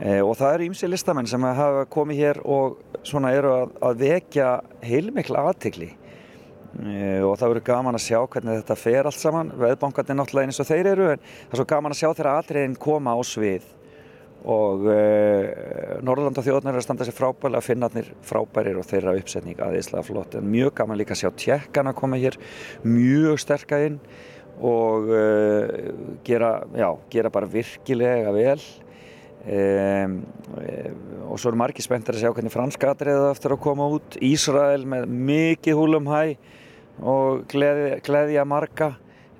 Eh, og það eru ímsi listamenn sem hafa komið hér og svona eru að, að vekja heilmikla aðtikli eh, og það verður gaman að sjá hvernig þetta fer allt saman. Veðbankarnir náttúrulega eins og þeir eru en það er svo gaman að sjá þeirra atriðin koma á svið og uh, Norrland og þjóðnar er að standa sér frábælega finnarnir frábærir og þeirra uppsetning aðeinslega flott. En mjög gaman líka að sjá tjekkana koma hér mjög sterka inn og uh, gera, já, gera bara virkilega vel. Um, og svo eru margir spenntir að sjá hvernig franska atriðið eftir að koma út. Ísrael með mikið húlum hæ og gleðja marga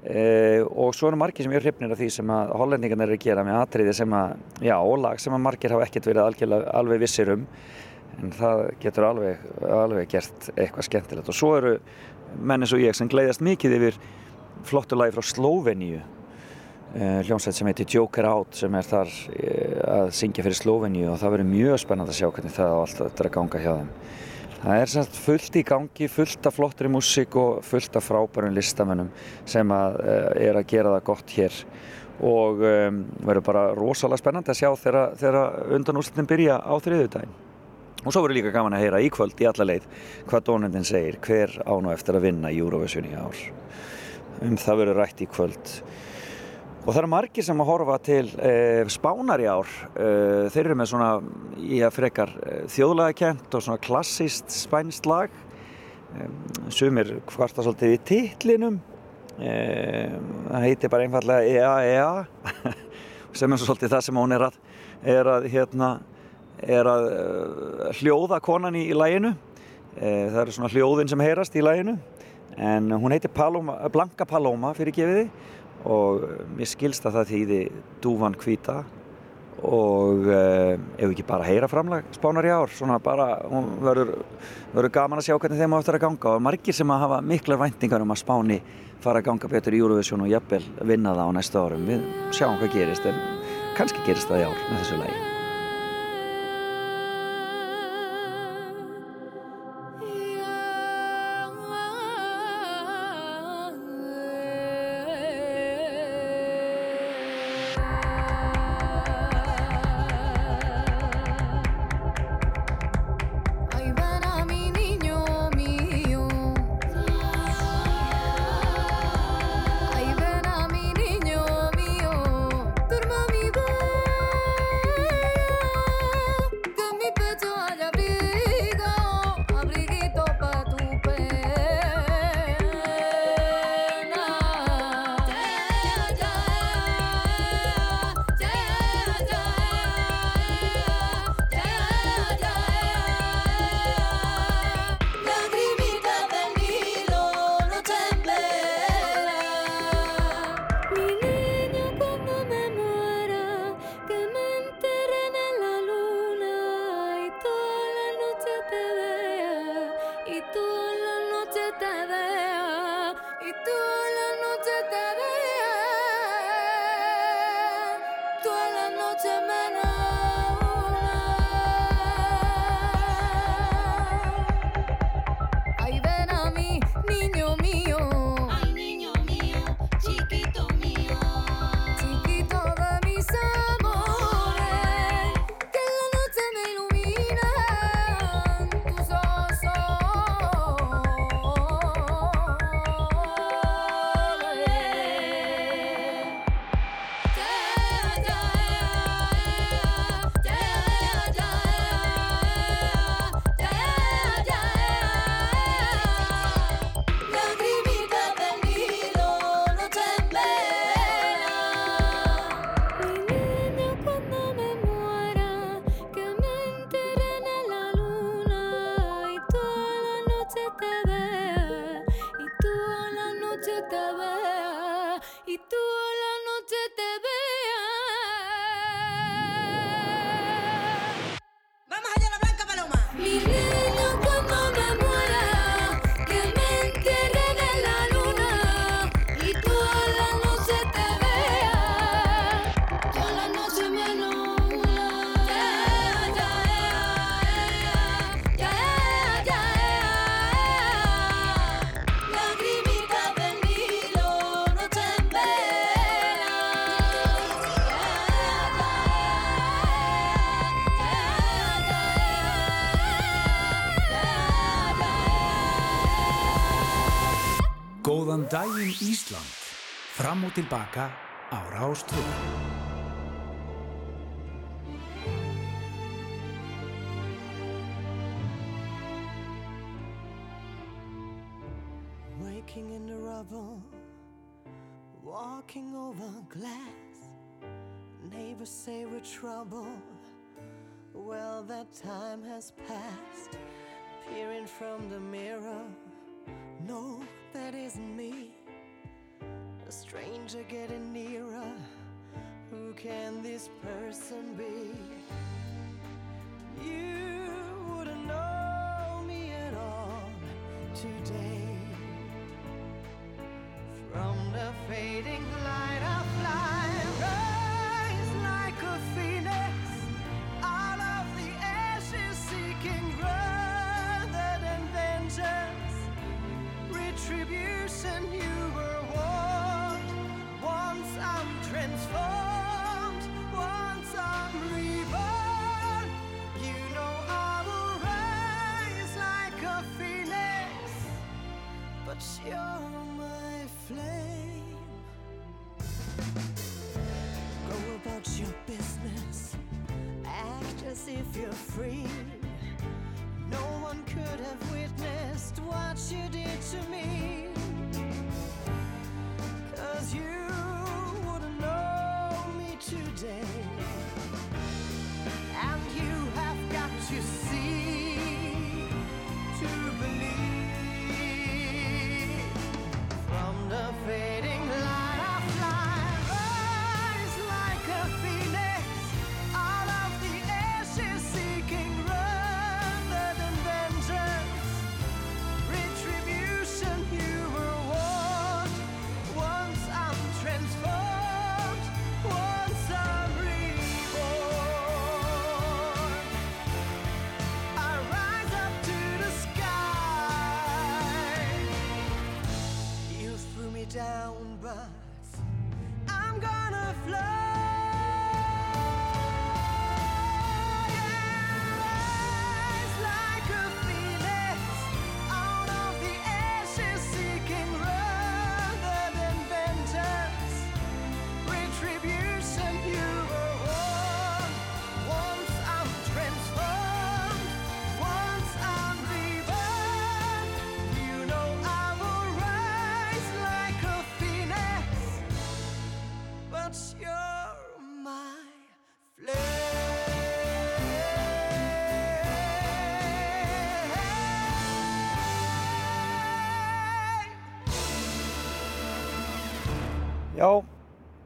uh, og svo eru margir sem eru hrifnir af því sem að hollendingarnir eru að gera með atriði sem að, já, ólag sem að margir hafa ekkert verið alveg vissir um. En það getur alveg, alveg gert eitthvað skemmtilegt. Og svo eru menn eins og ég sem gleiðast mikið yfir flottu lagi frá Slóveníu. Uh, hljómsveit sem heitir Joker Out sem er þar uh, að syngja fyrir Sloveníu og það verður mjög spennand að sjá hvernig það á allt þetta er að ganga hjá þeim. Það er samt fullt í gangi, fullt af flottri músík og fullt af frábærum listamennum sem að, uh, er að gera það gott hér og um, verður bara rosalega spennandi að sjá þegar, þegar undan úrslutin byrja á þriðudaginn. Og svo verður líka gaman að heyra í kvöld í alla leið hvað dónendin segir, hver án og eftir að vinna Eurovision í ár. Um það verður rætt í kvöld. Og það eru margir sem að horfa til e, spánar í ár. E, þeir eru með svona í að frekar e, þjóðlega kent og svona klassist spænst lag. E, sumir hvarta svolítið í titlinum. E, það heitir bara einfallega EA EA sem er svolítið það sem hún er að, er að, hérna, er að hljóða konan í, í læginu. E, það eru svona hljóðin sem heyrast í læginu. En hún heitir Paloma, Blanca Paloma fyrir gefiði og eh, mér skilst að það þýði dúvan hvita og eh, uh, ef ekki bara heyra framlag spánar í ár? Svona bara, hún verður, verður gaman að sjá hvernig þeim áttur að ganga. Og margir sem að hafa miklar væntingar um að spáni fara að ganga betur í Eurovision og jafnvel vinna það á næsta árum. Við sjáum hvað gerist en kannski gerist það í ár með þessu lægi og tilbaka á rubble, walking over glass. Neighbors say we're trouble. Well, that time has passed. Peering from the mirror, no, that isn't me. A stranger getting nearer. Who can this person be? You wouldn't know me at all today. From the fading light.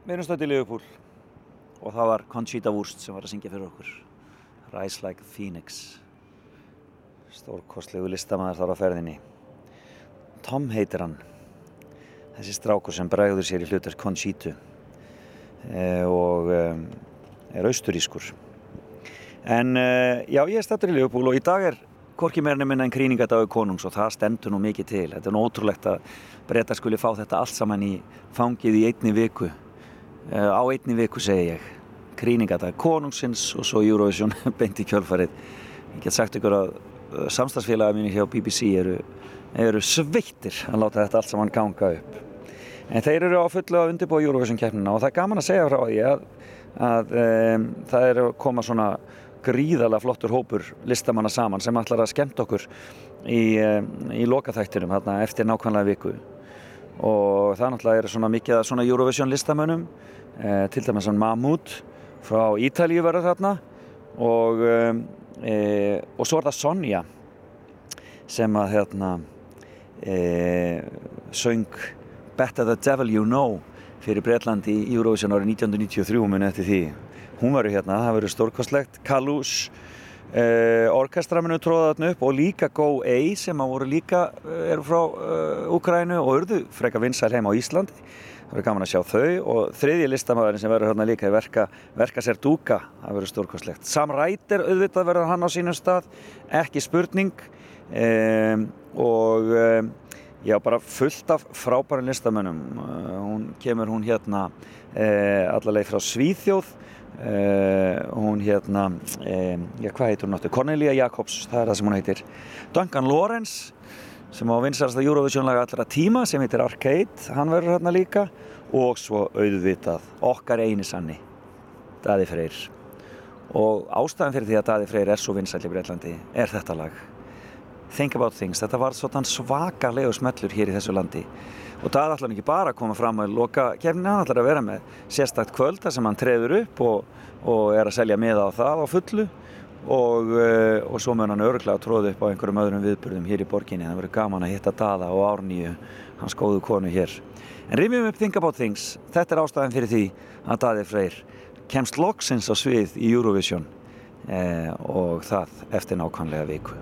Við erum stöðið í Liverpool. Og það var Conchita Wurst sem var að syngja fyrir okkur. Rise Like a Phoenix. Stórkostlegu listamæður þar á ferðinni. Tom heitir hann. Þessi strákur sem bregður sér í hlutur Conchitu eh, og eh, er austurískur. En eh, já, ég er stættur í Liverpool og í dag er hvorki meirinu minna en krýningadagur konungs og það stendur nú mikið til. Þetta er nú ótrúlegt að breyta skuli fá þetta allt saman í fangið í einni viku á einni viku segi ég. Krýningadag konungsins og svo Eurovision beint í kjölfarið. Ég get sagt ykkur að uh, samstagsfélaga mínu hjá BBC eru, eru sveittir að láta þetta allt saman ganga upp. En þeir eru á fullu að undirbúa Eurovision keppnina og það er gaman að segja frá því að, að um, það er að koma svona gríðalega flottur hópur listamanna saman sem ætlar að skemmt okkur í, í lokaþættinum eftir nákvæmlega viku. Og það náttúrulega er svona mikið að svona Eurovision listamönnum eh, til dæmis hann Mahmoud frá Ítalíu verður þarna. Og, eh, og svo er það Sonja sem að hérna eh, söng Better the Devil You Know fyrir Breitlandi í Eurovision árið 1993 muni eftir því. Hún verður hérna, það verður stórkostlegt. Kalush Uh, orkestra munu tróða þarna upp og líka Go A sem að voru líka uh, eru frá uh, Úkrænu og urðu freka vinsæl heim á Íslandi verður gaman að sjá þau. Og þriðji listamæðurinn sem verður hérna líka í verka, verka sér dúka, það verður stórkostlegt. Sam Ryder auðvitað verður hann á sínum stað. Ekki spurning. Um, og um, já bara fullt af frábærum listamönnum. Hún kemur hún hérna allarleið frá Svíþjóð. Uh, hún hérna já hvað heitir hún náttúrulega Cornelia Jacobs, það er það sem hún heitir. Duncan Lawrence sem á vinsarasta Eurovision-laga allra tíma sem heitir Arcade, hann verður hérna líka. Og svo auðvitað okkar eini sanni Daði Freyr. Og ástæðan fyrir því að Daði Freyr er svo vinsall í Breitlandi er þetta lag. Think About Things, þetta var svona svakarlegu smellur hér í þessu landi. Og það ætlar ekki bara að koma fram að loka kefni, hann ætlar að vera með sérstakt kvöld þar sem hann treður upp og, og er að selja miða á það á fullu og, uh, og svo mun hann örglega að tróða upp á einhverjum öðrum viðburðum hér í borginni. Það verður gaman að hitta Dada og Árnýju hans góðu konu hér. En rýmjum upp Think About Things, þetta er ástæðan fyrir því að Daði Freyr kemst loksins á svið í Eurovision eh, og það eftir nákvæmlega viku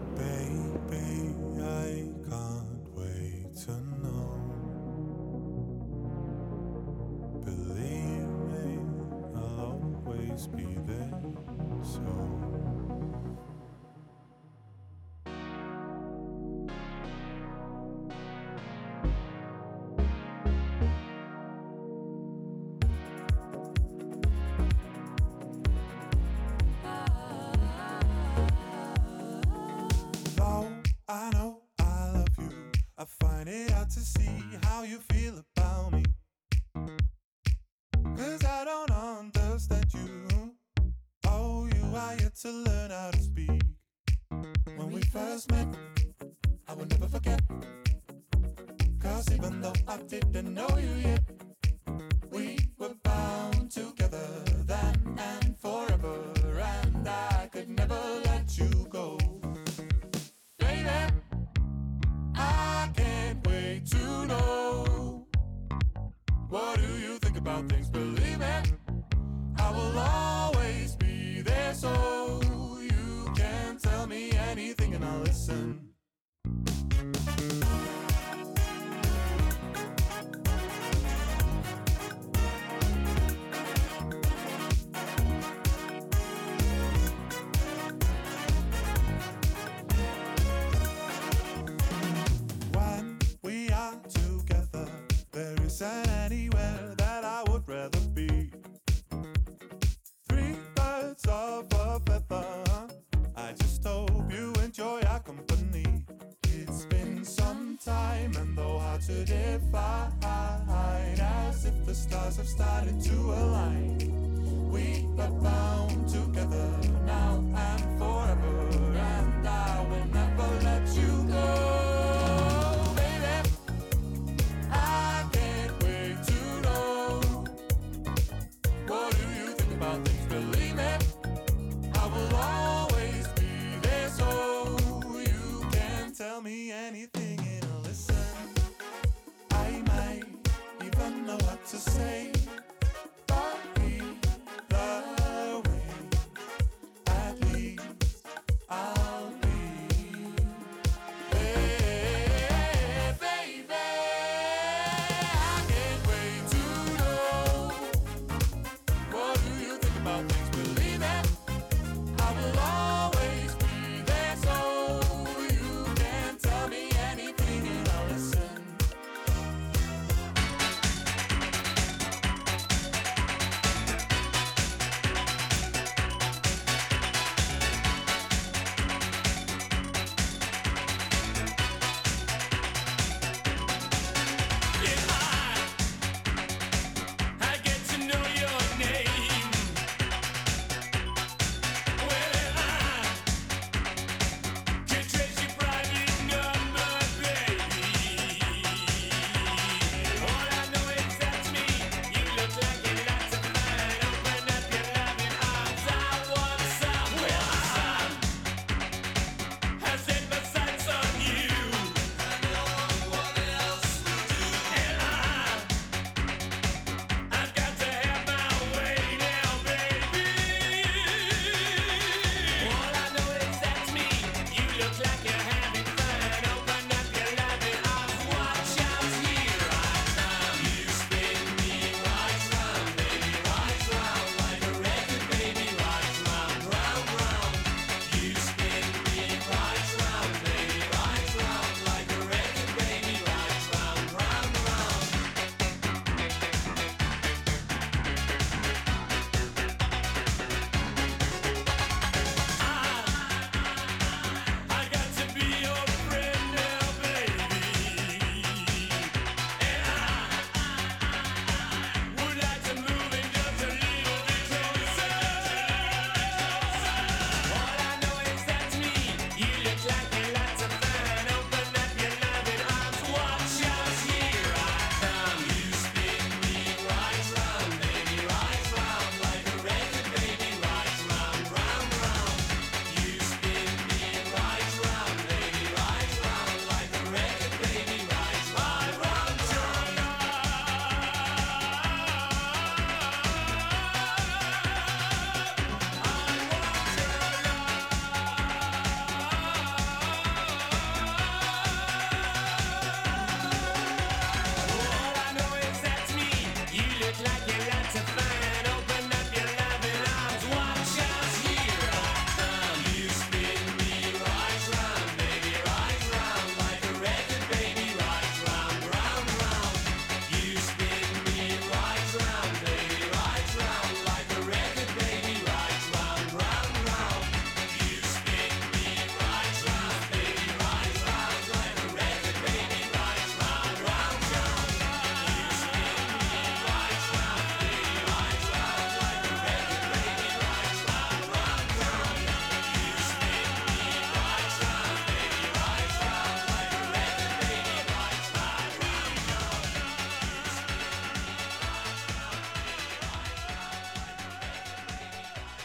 to divide as if the stars have started to align. We are bound together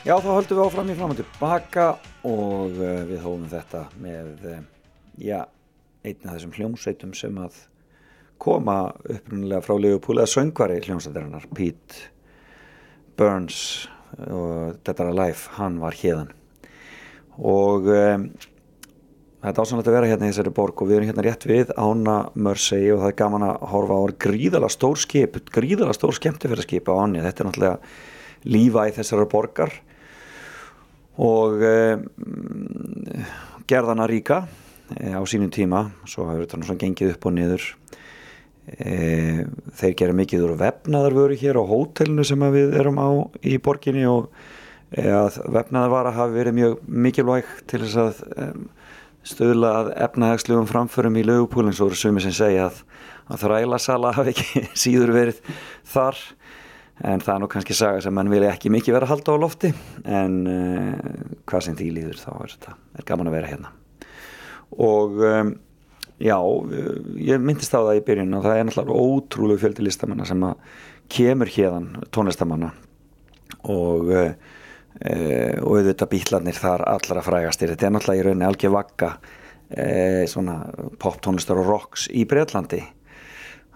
Já, þá höldum við áfram í fram og tilbaka og uh, við hófum þetta með, uh, já, einn af þessum hljómsveitum sem að koma upprunnilega frá Liverpool eða söngvari hljómsveitarinnar, Pete Burns og Dead or Alive, hann var hérðan og um, það er dásanlegt að vera hérna í þessari borg og við erum hérna rétt við Ána Mörsey og það er gaman að horfa á gríðala stór skip, gríðala stór skemmtifæraskip á Áni, þetta er náttúrulega lífa í þessari borgar og um, gerðana ríka e, á sínum tíma. Svo hefur þetta náttúrulega gengið upp og niður. E, þeir gera mikið úr vefnaðarvöru hér á hótelinu sem við erum á í borginni og að vefnaðarvara hafi verið mjög mikilvæg til þess að um, stöðla að efnahagslegum framförum í lögupúlinn svo eru sumi sem segja að, að þrælasala hafi ekki síður verið þar en það er nú kannski saga sem mann vilja ekki mikið vera að halda á lofti. En uh, hvað sem því líður þá er þetta er gaman að vera hérna. Og um, já, ég myndist á það í byrjun og það er náttúrulega ótrúlega fjöldi listamanna sem að kemur hérðan tónlistamanna. Og uh, uh, og auðvitað bítlarnir þar allra frægastir. Þetta er náttúrulega í rauninni algjör vakka svona pop tónlistar og rocks í Breitlandi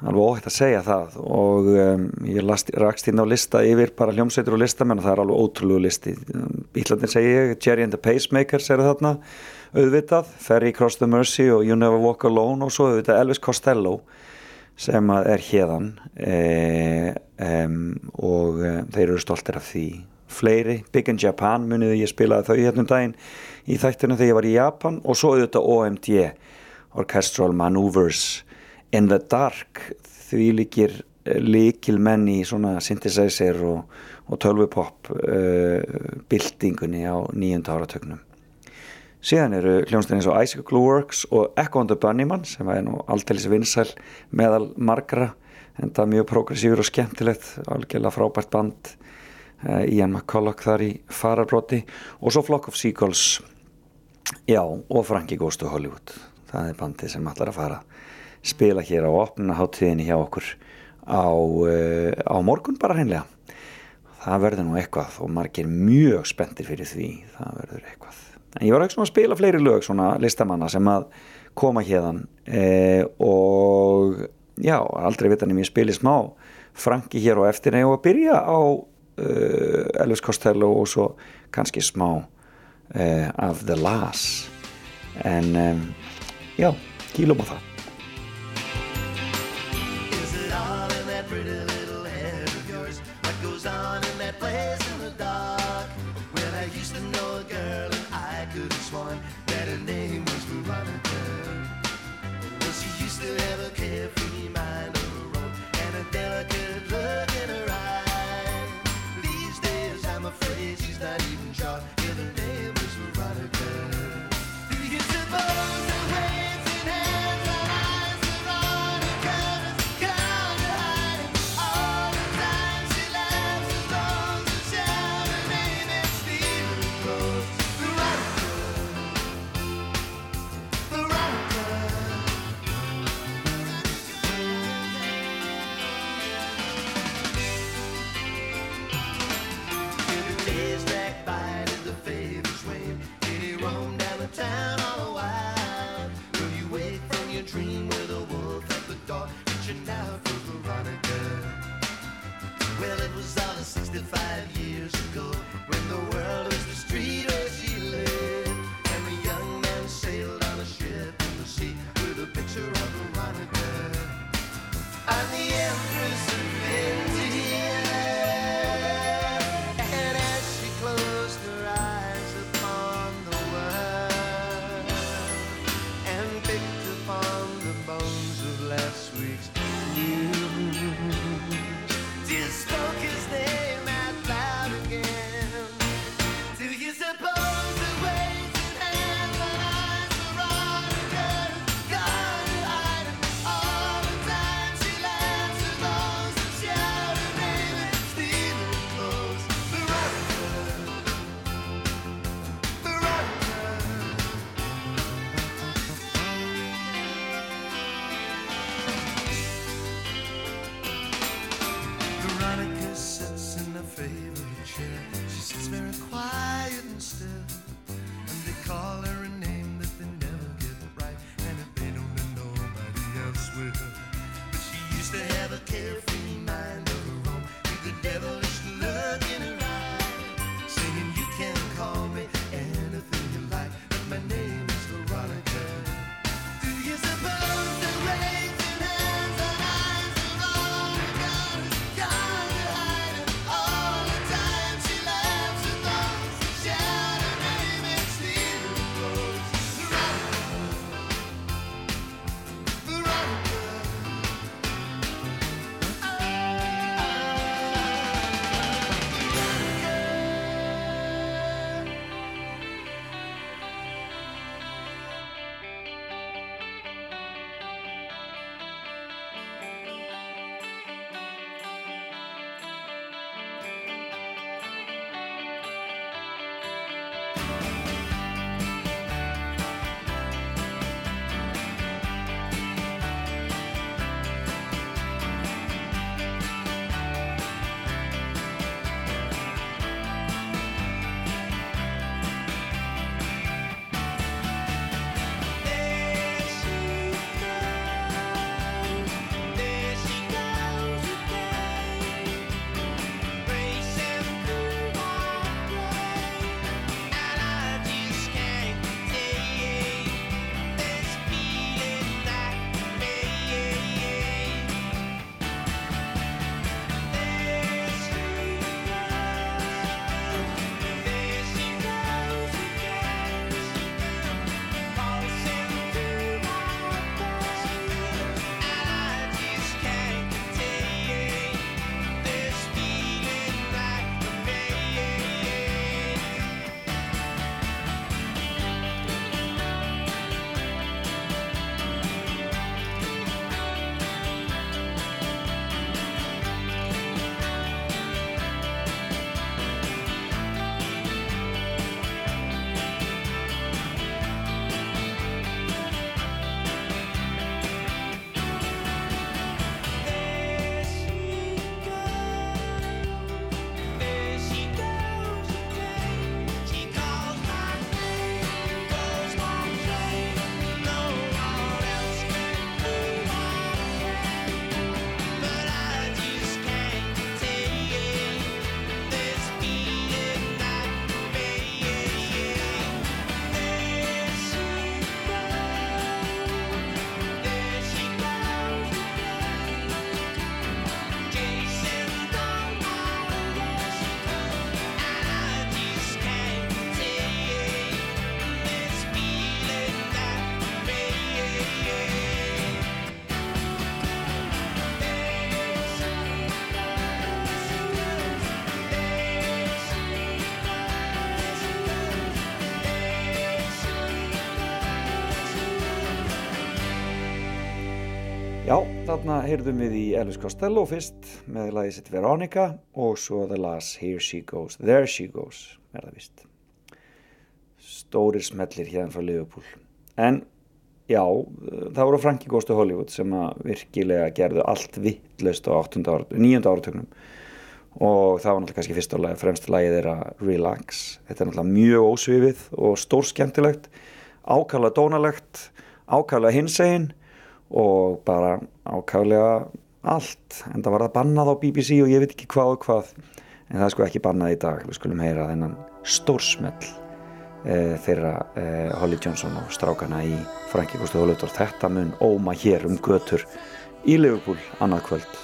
alveg óhægt að segja það og um, ég rakst inn á lista yfir bara hljómsveitur og listamenn og það er alveg ótrúlegu listi. Bítlandin segi ég, Jerry and the Pacemakers eru þarna auðvitað Ferry Cross the Mercy og You Never Walk Alone og svo auðvitað Elvis Costello sem er hérðan e, um, og um, þeir eru stoltir af því. Fleiri, Big in Japan muniði ég spilaði þau hérna um daginn í þættinu þegar ég var í Japan og svo auðvitað OMD Orchestral Maneuvers In the Dark því líkir líkil menn í svona synthesizer og, og tölvupop uh, bildingunni á nýjönda áratögnum síðan eru hljónstæðin eins og Isaac Glowworks og Echo and the Bunnyman sem er nú alltaf vinsæl meðal margra en það er mjög progressífur og skemmtilegt algjörlega frábært band uh, Ian McCulloch þar í fararbróti og svo Flock of Seagulls. Já og Frankie Goes to Hollywood. Það er bandið sem allar að fara spila hér á opnunaháttíðinni hjá okkur á, uh, á morgun bara hreinlega. Það verður nú eitthvað og margir mjög spenntir fyrir því. Það verður eitthvað. En ég var ekki svona að spila fleiri lög svona listamanna sem að koma hérðan eh, og já, aldrei vitan ég spili smá Franki hér á eftir og að byrja á uh, Elvis Costello og svo kannski smá uh, af The Lass en um, já, kílum á það Þarna heyrðum við í Elvis Costello fyrst með lagið sitt Veronica og svo The Last Here She Goes, There She Goes er það vist. Stórir smellir hérna frá Liverpool. En já, það voru Frankie Goes to Hollywood sem að virkilega gerðu allt vittlust á 8. ára, 9. áratögnum og það var náttúrulega kannski fyrst og fremst lagið þeirra Relax. Þetta er náttúrulega mjög ósvifið og stór skemmtilegt, ákvæmlega dónalegt, ákvæmlega hinsegin og bara ákvæmlega allt en það var það bannað á BBC og ég veit ekki hvað og hvað. En það er sko ekki bannað í dag. Við skulum heyra þennan stórsmell e, þeirra e, Holly Johnson og strákana í Franki Gusti Hólautor þetta mun óma hér um götur í Liverpool annað kvöld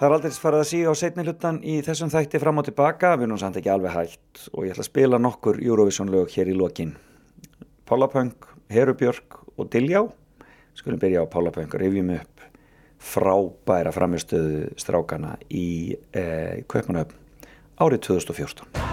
Það er aldrei farið að síga á setni hlutan í þessum þætti fram og tilbaka, við erum samt ekki alveg hægt og ég ætla að spila nokkur Eurovision lög hér í lokin. Pálapöng, Herubjörg og Diljá. Skulum byrja á Pálapöng, rifjum upp frábæra framistöðu strákana í eh, Kaupanöfn árið 2014.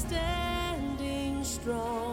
Standing strong.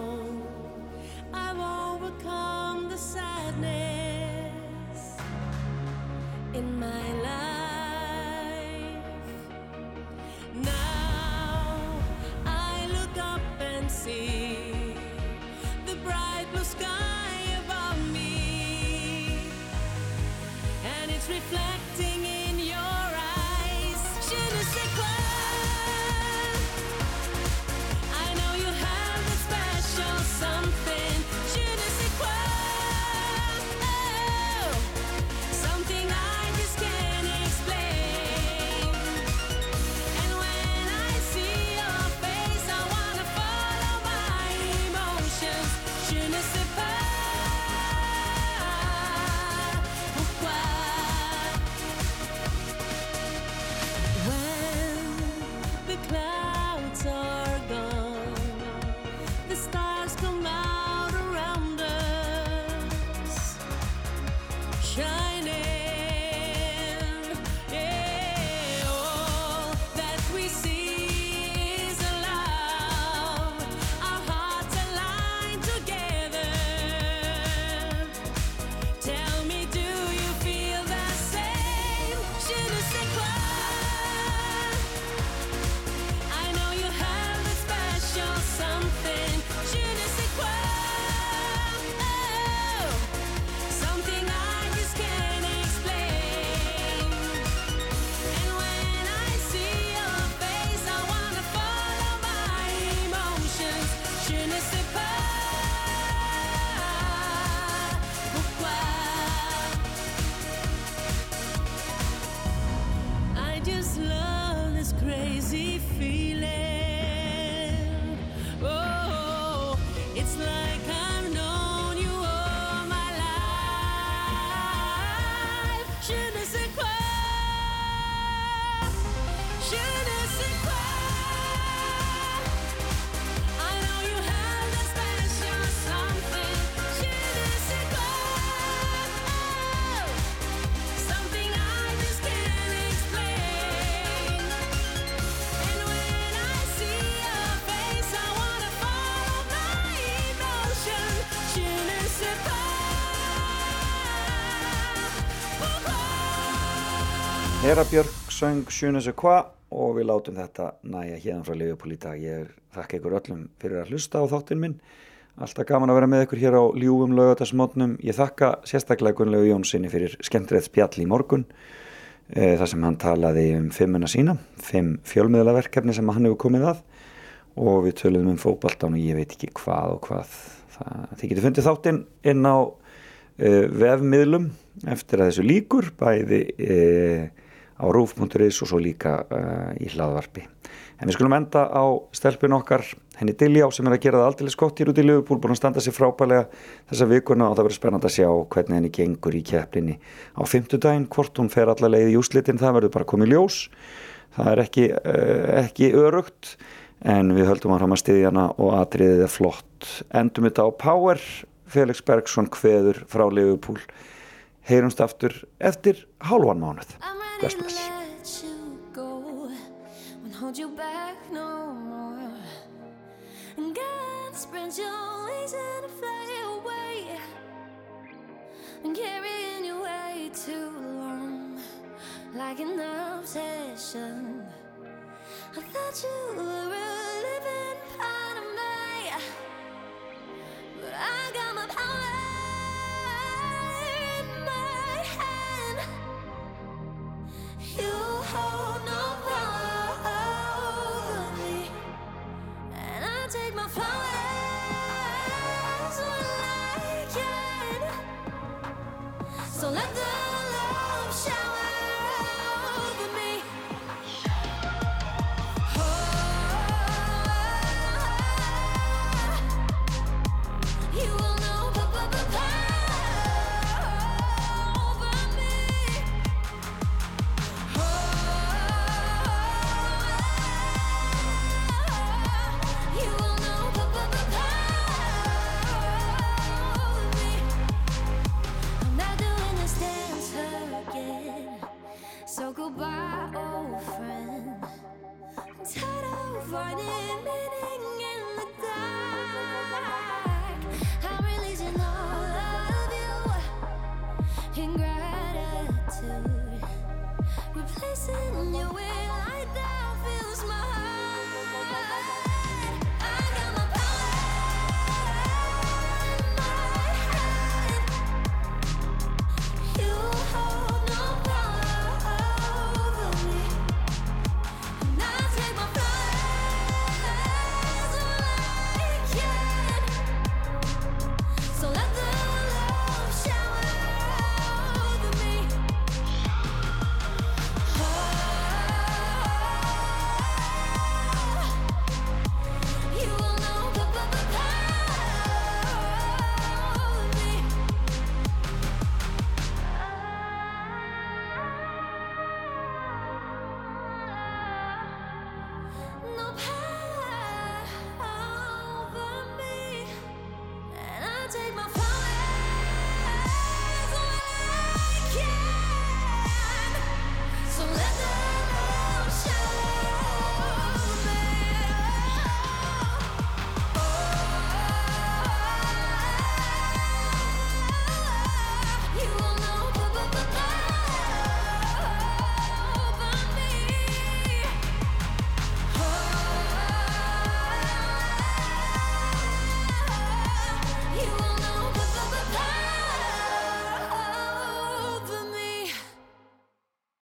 Hera Björk söng Sjönes og hva og við látum þetta næja hérna frá Leifupól í dag. Ég þakka ykkur öllum fyrir að hlusta á þáttinn minn. Alltaf gaman að vera með ykkur hér á ljúum lögatarsmótnum. Ég þakka sérstaklega Gunnlegu Jónssoni fyrir skemmtreðt spjall í morgun e, þar sem hann talaði um fimmuna sína, fimm fjölmiðlaverkefni sem hann hefur komið að og við töluðum um fótbaltán og ég veit ekki hvað og hvað. Það, þið getur fundið þáttinn inn á e, vefmiðlum eftir að þessu líkur, bæði e, á rúf.is og svo líka uh, í hlaðvarpi. En við skulum enda á stelpun okkar, henni Diljá sem er að gera það aldrei skott hér út í Liverpool, búin að standa sér frábælega þessa vikuna og það verður spennand að sjá hvernig henni gengur í kepplinni á fymtudaginn, hvort hún fer alla leið í úslitin, það verður bara komið ljós. Það er ekki, uh, ekki örugt en við höldum að hama stiðjana og atriðið er flott. Endum þetta á Power, Felix Bergsson kveður frá Liverpool. Heyrumst aftur eftir hálfan mánuð. Bless, bless. hold you back no more. And God spread your wings and fly away. And carrying you way too long, like an obsession. I thought you were a living part of me, but I got my power You